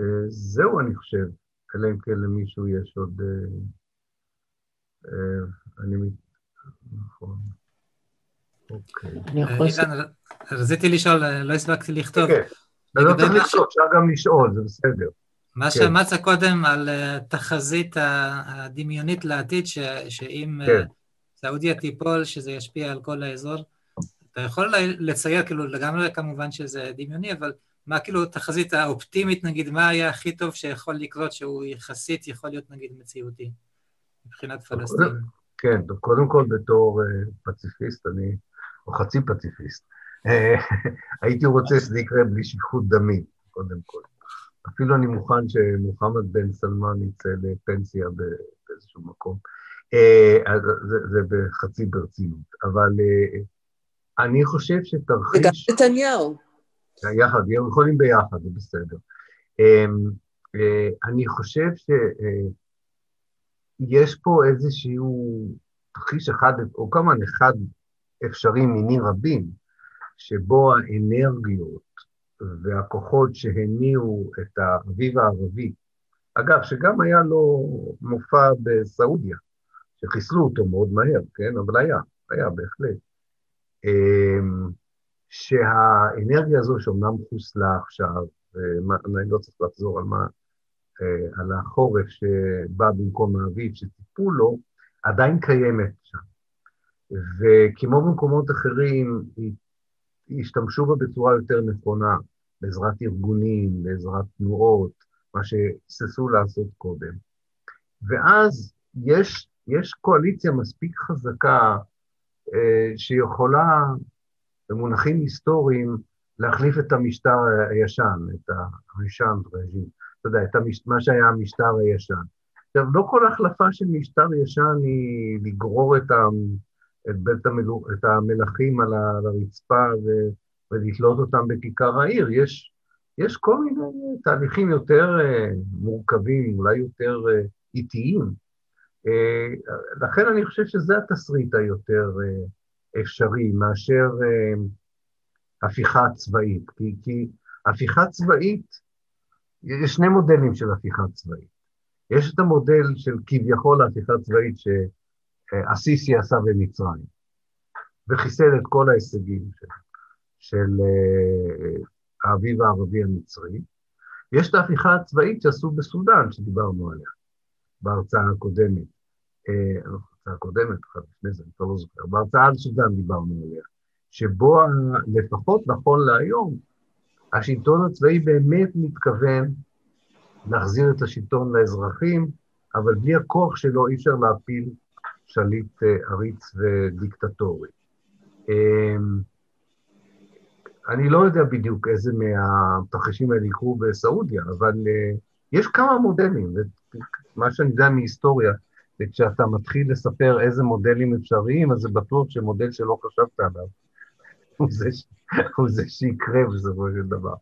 אה, זהו אני חושב, אלא אם כן למישהו יש עוד... אה, אה, אני... נכון. אוקיי. רציתי לשאול, לא הספקתי לכתוב. כן, כן. לא צריך לכתוב, אפשר גם לשאול, זה בסדר. מה כן. שאמרת קודם על התחזית הדמיונית לעתיד, ש, שאם כן. סעודיה תיפול, שזה ישפיע על כל האזור, אתה יכול לצייר, כאילו, לגמרי כמובן שזה דמיוני, אבל מה כאילו התחזית האופטימית, נגיד, מה היה הכי טוב שיכול לקרות, שהוא יחסית יכול להיות, נגיד, מציאותי, מבחינת פלסטין? כן, קודם כל בתור uh, פציפיסט, אני, או חצי פציפיסט, הייתי רוצה שזה יקרה בלי שפיכות דמים, קודם כל. אפילו אני מוכן שמוחמד בן סלמן יצא לפנסיה באיזשהו מקום. אה, זה, זה בחצי ברצינות, אבל אה, אני חושב שתרחיש... וגם נתניהו. יחד, הם יכולים ביחד, זה בסדר. אמ, אה, אני חושב שיש פה איזשהו תרחיש אחד, או כמובן אחד אפשרי מיני רבים, שבו האנרגיות והכוחות שהניעו את האביב הערבי, אגב, שגם היה לו מופע בסעודיה, שחיסלו אותו מאוד מהר, כן? אבל היה, היה בהחלט. אמ, שהאנרגיה הזו שאומנם חוסלה עכשיו, ואני לא צריך לחזור על מה, אה, על החורף שבא במקום האביב שטיפו לו, עדיין קיימת שם. וכמו במקומות אחרים, השתמשו בה בצורה יותר נכונה. בעזרת ארגונים, בעזרת תנועות, מה שהיססו לעשות קודם. ואז יש, יש קואליציה מספיק חזקה שיכולה, במונחים היסטוריים, להחליף את המשטר הישן, את הראשן רג'ים, אתה יודע, את המש, מה שהיה המשטר הישן. עכשיו, לא כל החלפה של משטר ישן היא לגרור את, ה, את, בית המלו, את המלכים על הרצפה ו, ולתלות אותם בכיכר העיר. יש, יש כל מיני תהליכים יותר uh, מורכבים, אולי יותר uh, איטיים. Uh, לכן אני חושב שזה התסריט היותר uh, אפשרי מאשר uh, הפיכה צבאית. כי, כי הפיכה צבאית, יש שני מודלים של הפיכה צבאית. יש את המודל של כביכול ההפיכה צבאית שהסיסי עשה במצרים, וחיסל את כל ההישגים. של אה, האביב הערבי המצרי. יש את ההפיכה הצבאית שעשו בסודאן, שדיברנו עליה בהרצאה הקודמת. אה, לא, הקודמת, לפני זה, אני כבר לא זוכר, בהרצאה על סודאן דיברנו עליה, שבו לפחות נכון להיום, השלטון הצבאי באמת מתכוון להחזיר את השלטון לאזרחים, אבל בלי הכוח שלו אי אפשר להפיל שליט אה, עריץ ודיקטטורי. אמ, אני לא יודע בדיוק איזה מהתרחישים האלה יקרו בסעודיה, אבל אה, יש כמה מודלים, מה שאני יודע מהיסטוריה, וכשאתה מתחיל לספר איזה מודלים אפשריים, אז זה בטוח שמודל שלא חשבת עליו, הוא זה, הוא זה שיקרה בסופו של דבר.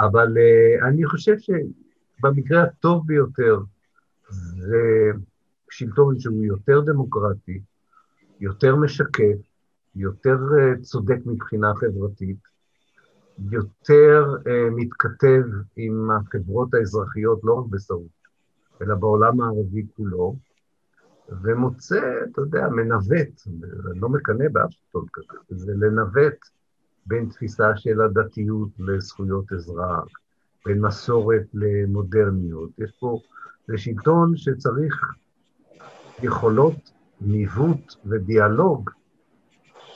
אבל uh, אני חושב שבמקרה הטוב ביותר, זה שלטון שהוא יותר דמוקרטי, יותר משקף, יותר uh, צודק מבחינה חברתית, יותר uh, מתכתב עם החברות האזרחיות, לא רק בסעודיה, אלא בעולם הערבי כולו, ומוצא, אתה יודע, מנווט, אני לא מקנא באף שלטון כזה, זה לנווט בין תפיסה של הדתיות לזכויות אזרח, בין מסורת למודרניות. יש פה, זה שלטון שצריך יכולות ניווט ודיאלוג,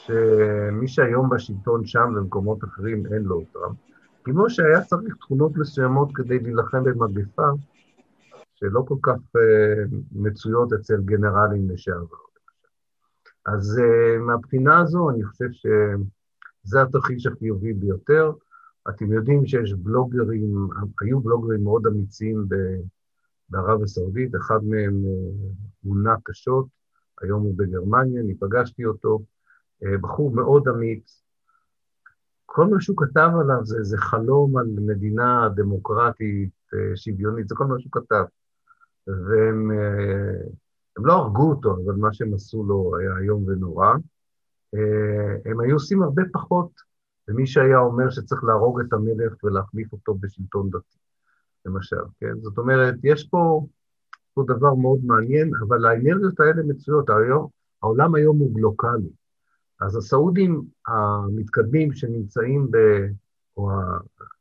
שמי שהיום בשלטון שם ובמקומות אחרים אין לו אותם. כמו שהיה צריך תכונות מסוימות כדי להילחם במגפה, שלא כל כך uh, מצויות אצל גנרלים לשעבר. אז uh, מהבחינה הזו אני חושב שזה התרחיש החיובי ביותר. אתם יודעים שיש בלוגרים, היו בלוגרים מאוד אמיצים בערב הסעודית, אחד מהם מונה uh, קשות, היום הוא בגרמניה, אני פגשתי אותו, בחור מאוד אמיץ. כל מה שהוא כתב עליו זה, זה חלום על מדינה דמוקרטית, שוויונית, זה כל מה שהוא כתב. והם אה, הם לא הרגו אותו, אבל מה שהם עשו לו היה איום ונורא. אה, הם היו עושים הרבה פחות למי שהיה אומר שצריך להרוג את המלך ולהחליף אותו בשלטון דתי, למשל, כן? זאת אומרת, יש פה, פה דבר מאוד מעניין, אבל האנרגיות האלה מצויות. היום, העולם היום הוא גלוקלי. אז הסעודים המתקדמים שנמצאים ב... או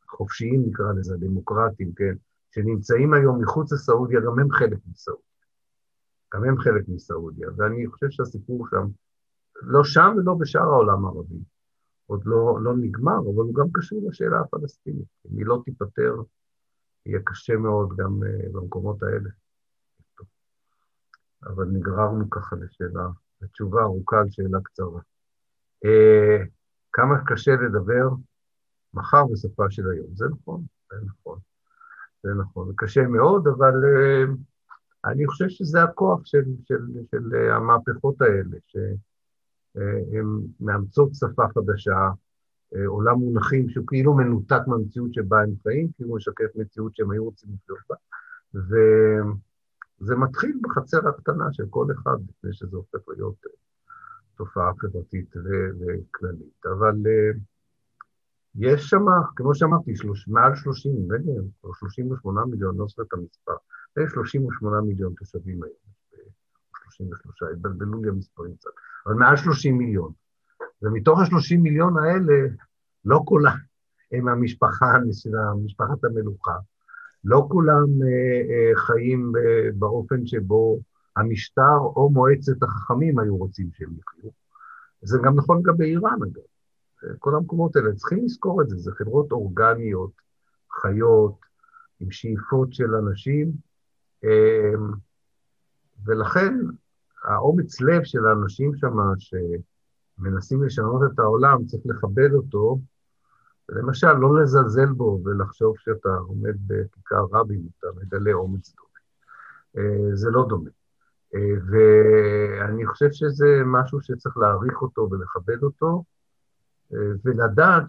החופשיים נקרא לזה, הדמוקרטים, כן? שנמצאים היום מחוץ לסעודיה, גם הם חלק מסעודיה. גם הם חלק מסעודיה, ואני חושב שהסיפור שם, לא שם ולא בשאר העולם הערבי, עוד לא, לא נגמר, אבל הוא גם קשור לשאלה הפלסטינית. אם היא לא תיפתר, יהיה קשה מאוד גם uh, במקומות האלה. אבל נגררנו ככה לשאלה, לתשובה ארוכה על שאלה קצרה. Uh, כמה קשה לדבר מחר בשפה של היום, זה נכון, זה נכון. זה נכון, זה קשה מאוד, אבל uh, אני חושב שזה הכוח של, של, של uh, המהפכות האלה, שהן uh, מאמצות שפה חדשה, עולם מונחים שהוא כאילו מנותק מהמציאות שבה הם חיים, הוא משקף מציאות שהם היו רוצים לחיות בה, וזה מתחיל בחצר הקטנה של כל אחד, לפני שזה הופך להיות תופעה חברתית וכללית. אבל יש שם, כמו שאמרתי, שלוש, מעל 30, נדמה או 38 מיליון, לא זוכר את המספר. יש 38 מיליון תושבים היום, 33, התבלבלו לי המספרים קצת, אבל מעל 30 מיליון. ומתוך ה-30 מיליון האלה, לא כולם הם המשפחה, משפחת המלוכה. לא כולם אה, אה, חיים אה, באופן שבו המשטר או מועצת החכמים היו רוצים שהם יחיו. זה גם נכון לגבי איראן, אגב. כל המקומות האלה, צריכים לזכור את זה, זה חברות אורגניות, חיות, עם שאיפות של אנשים, אמ, ולכן האומץ לב של האנשים שם, שמנסים לשנות את העולם, צריך לכבד אותו, למשל, לא לזלזל בו ולחשוב שאתה עומד בכיכר רבין, אתה מגלה אומץ דומה. אה, זה לא דומה. אה, ואני חושב שזה משהו שצריך להעריך אותו ולכבד אותו, ולדעת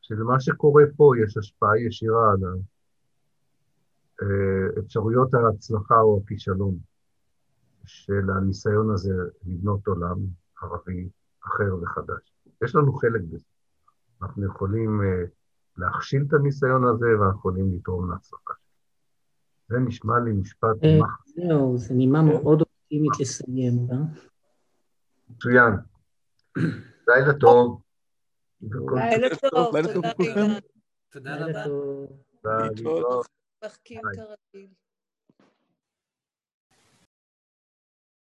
שלמה שקורה פה יש השפעה ישירה על אפשרויות ההצלחה או הכישלון של הניסיון הזה לבנות עולם ערבי אחר וחדש. יש לנו חלק בזה. אנחנו יכולים אה, להכשיל את הניסיון הזה ואנחנו יכולים לתרום להצלחה. זה נשמע לי משפט... אה, זהו, זו נימה מאוד אופטימית לסיים בה. מצוין. לילה טוב. לילה טוב, תודה תודה רבה. להתראות. מחכים כרגיל.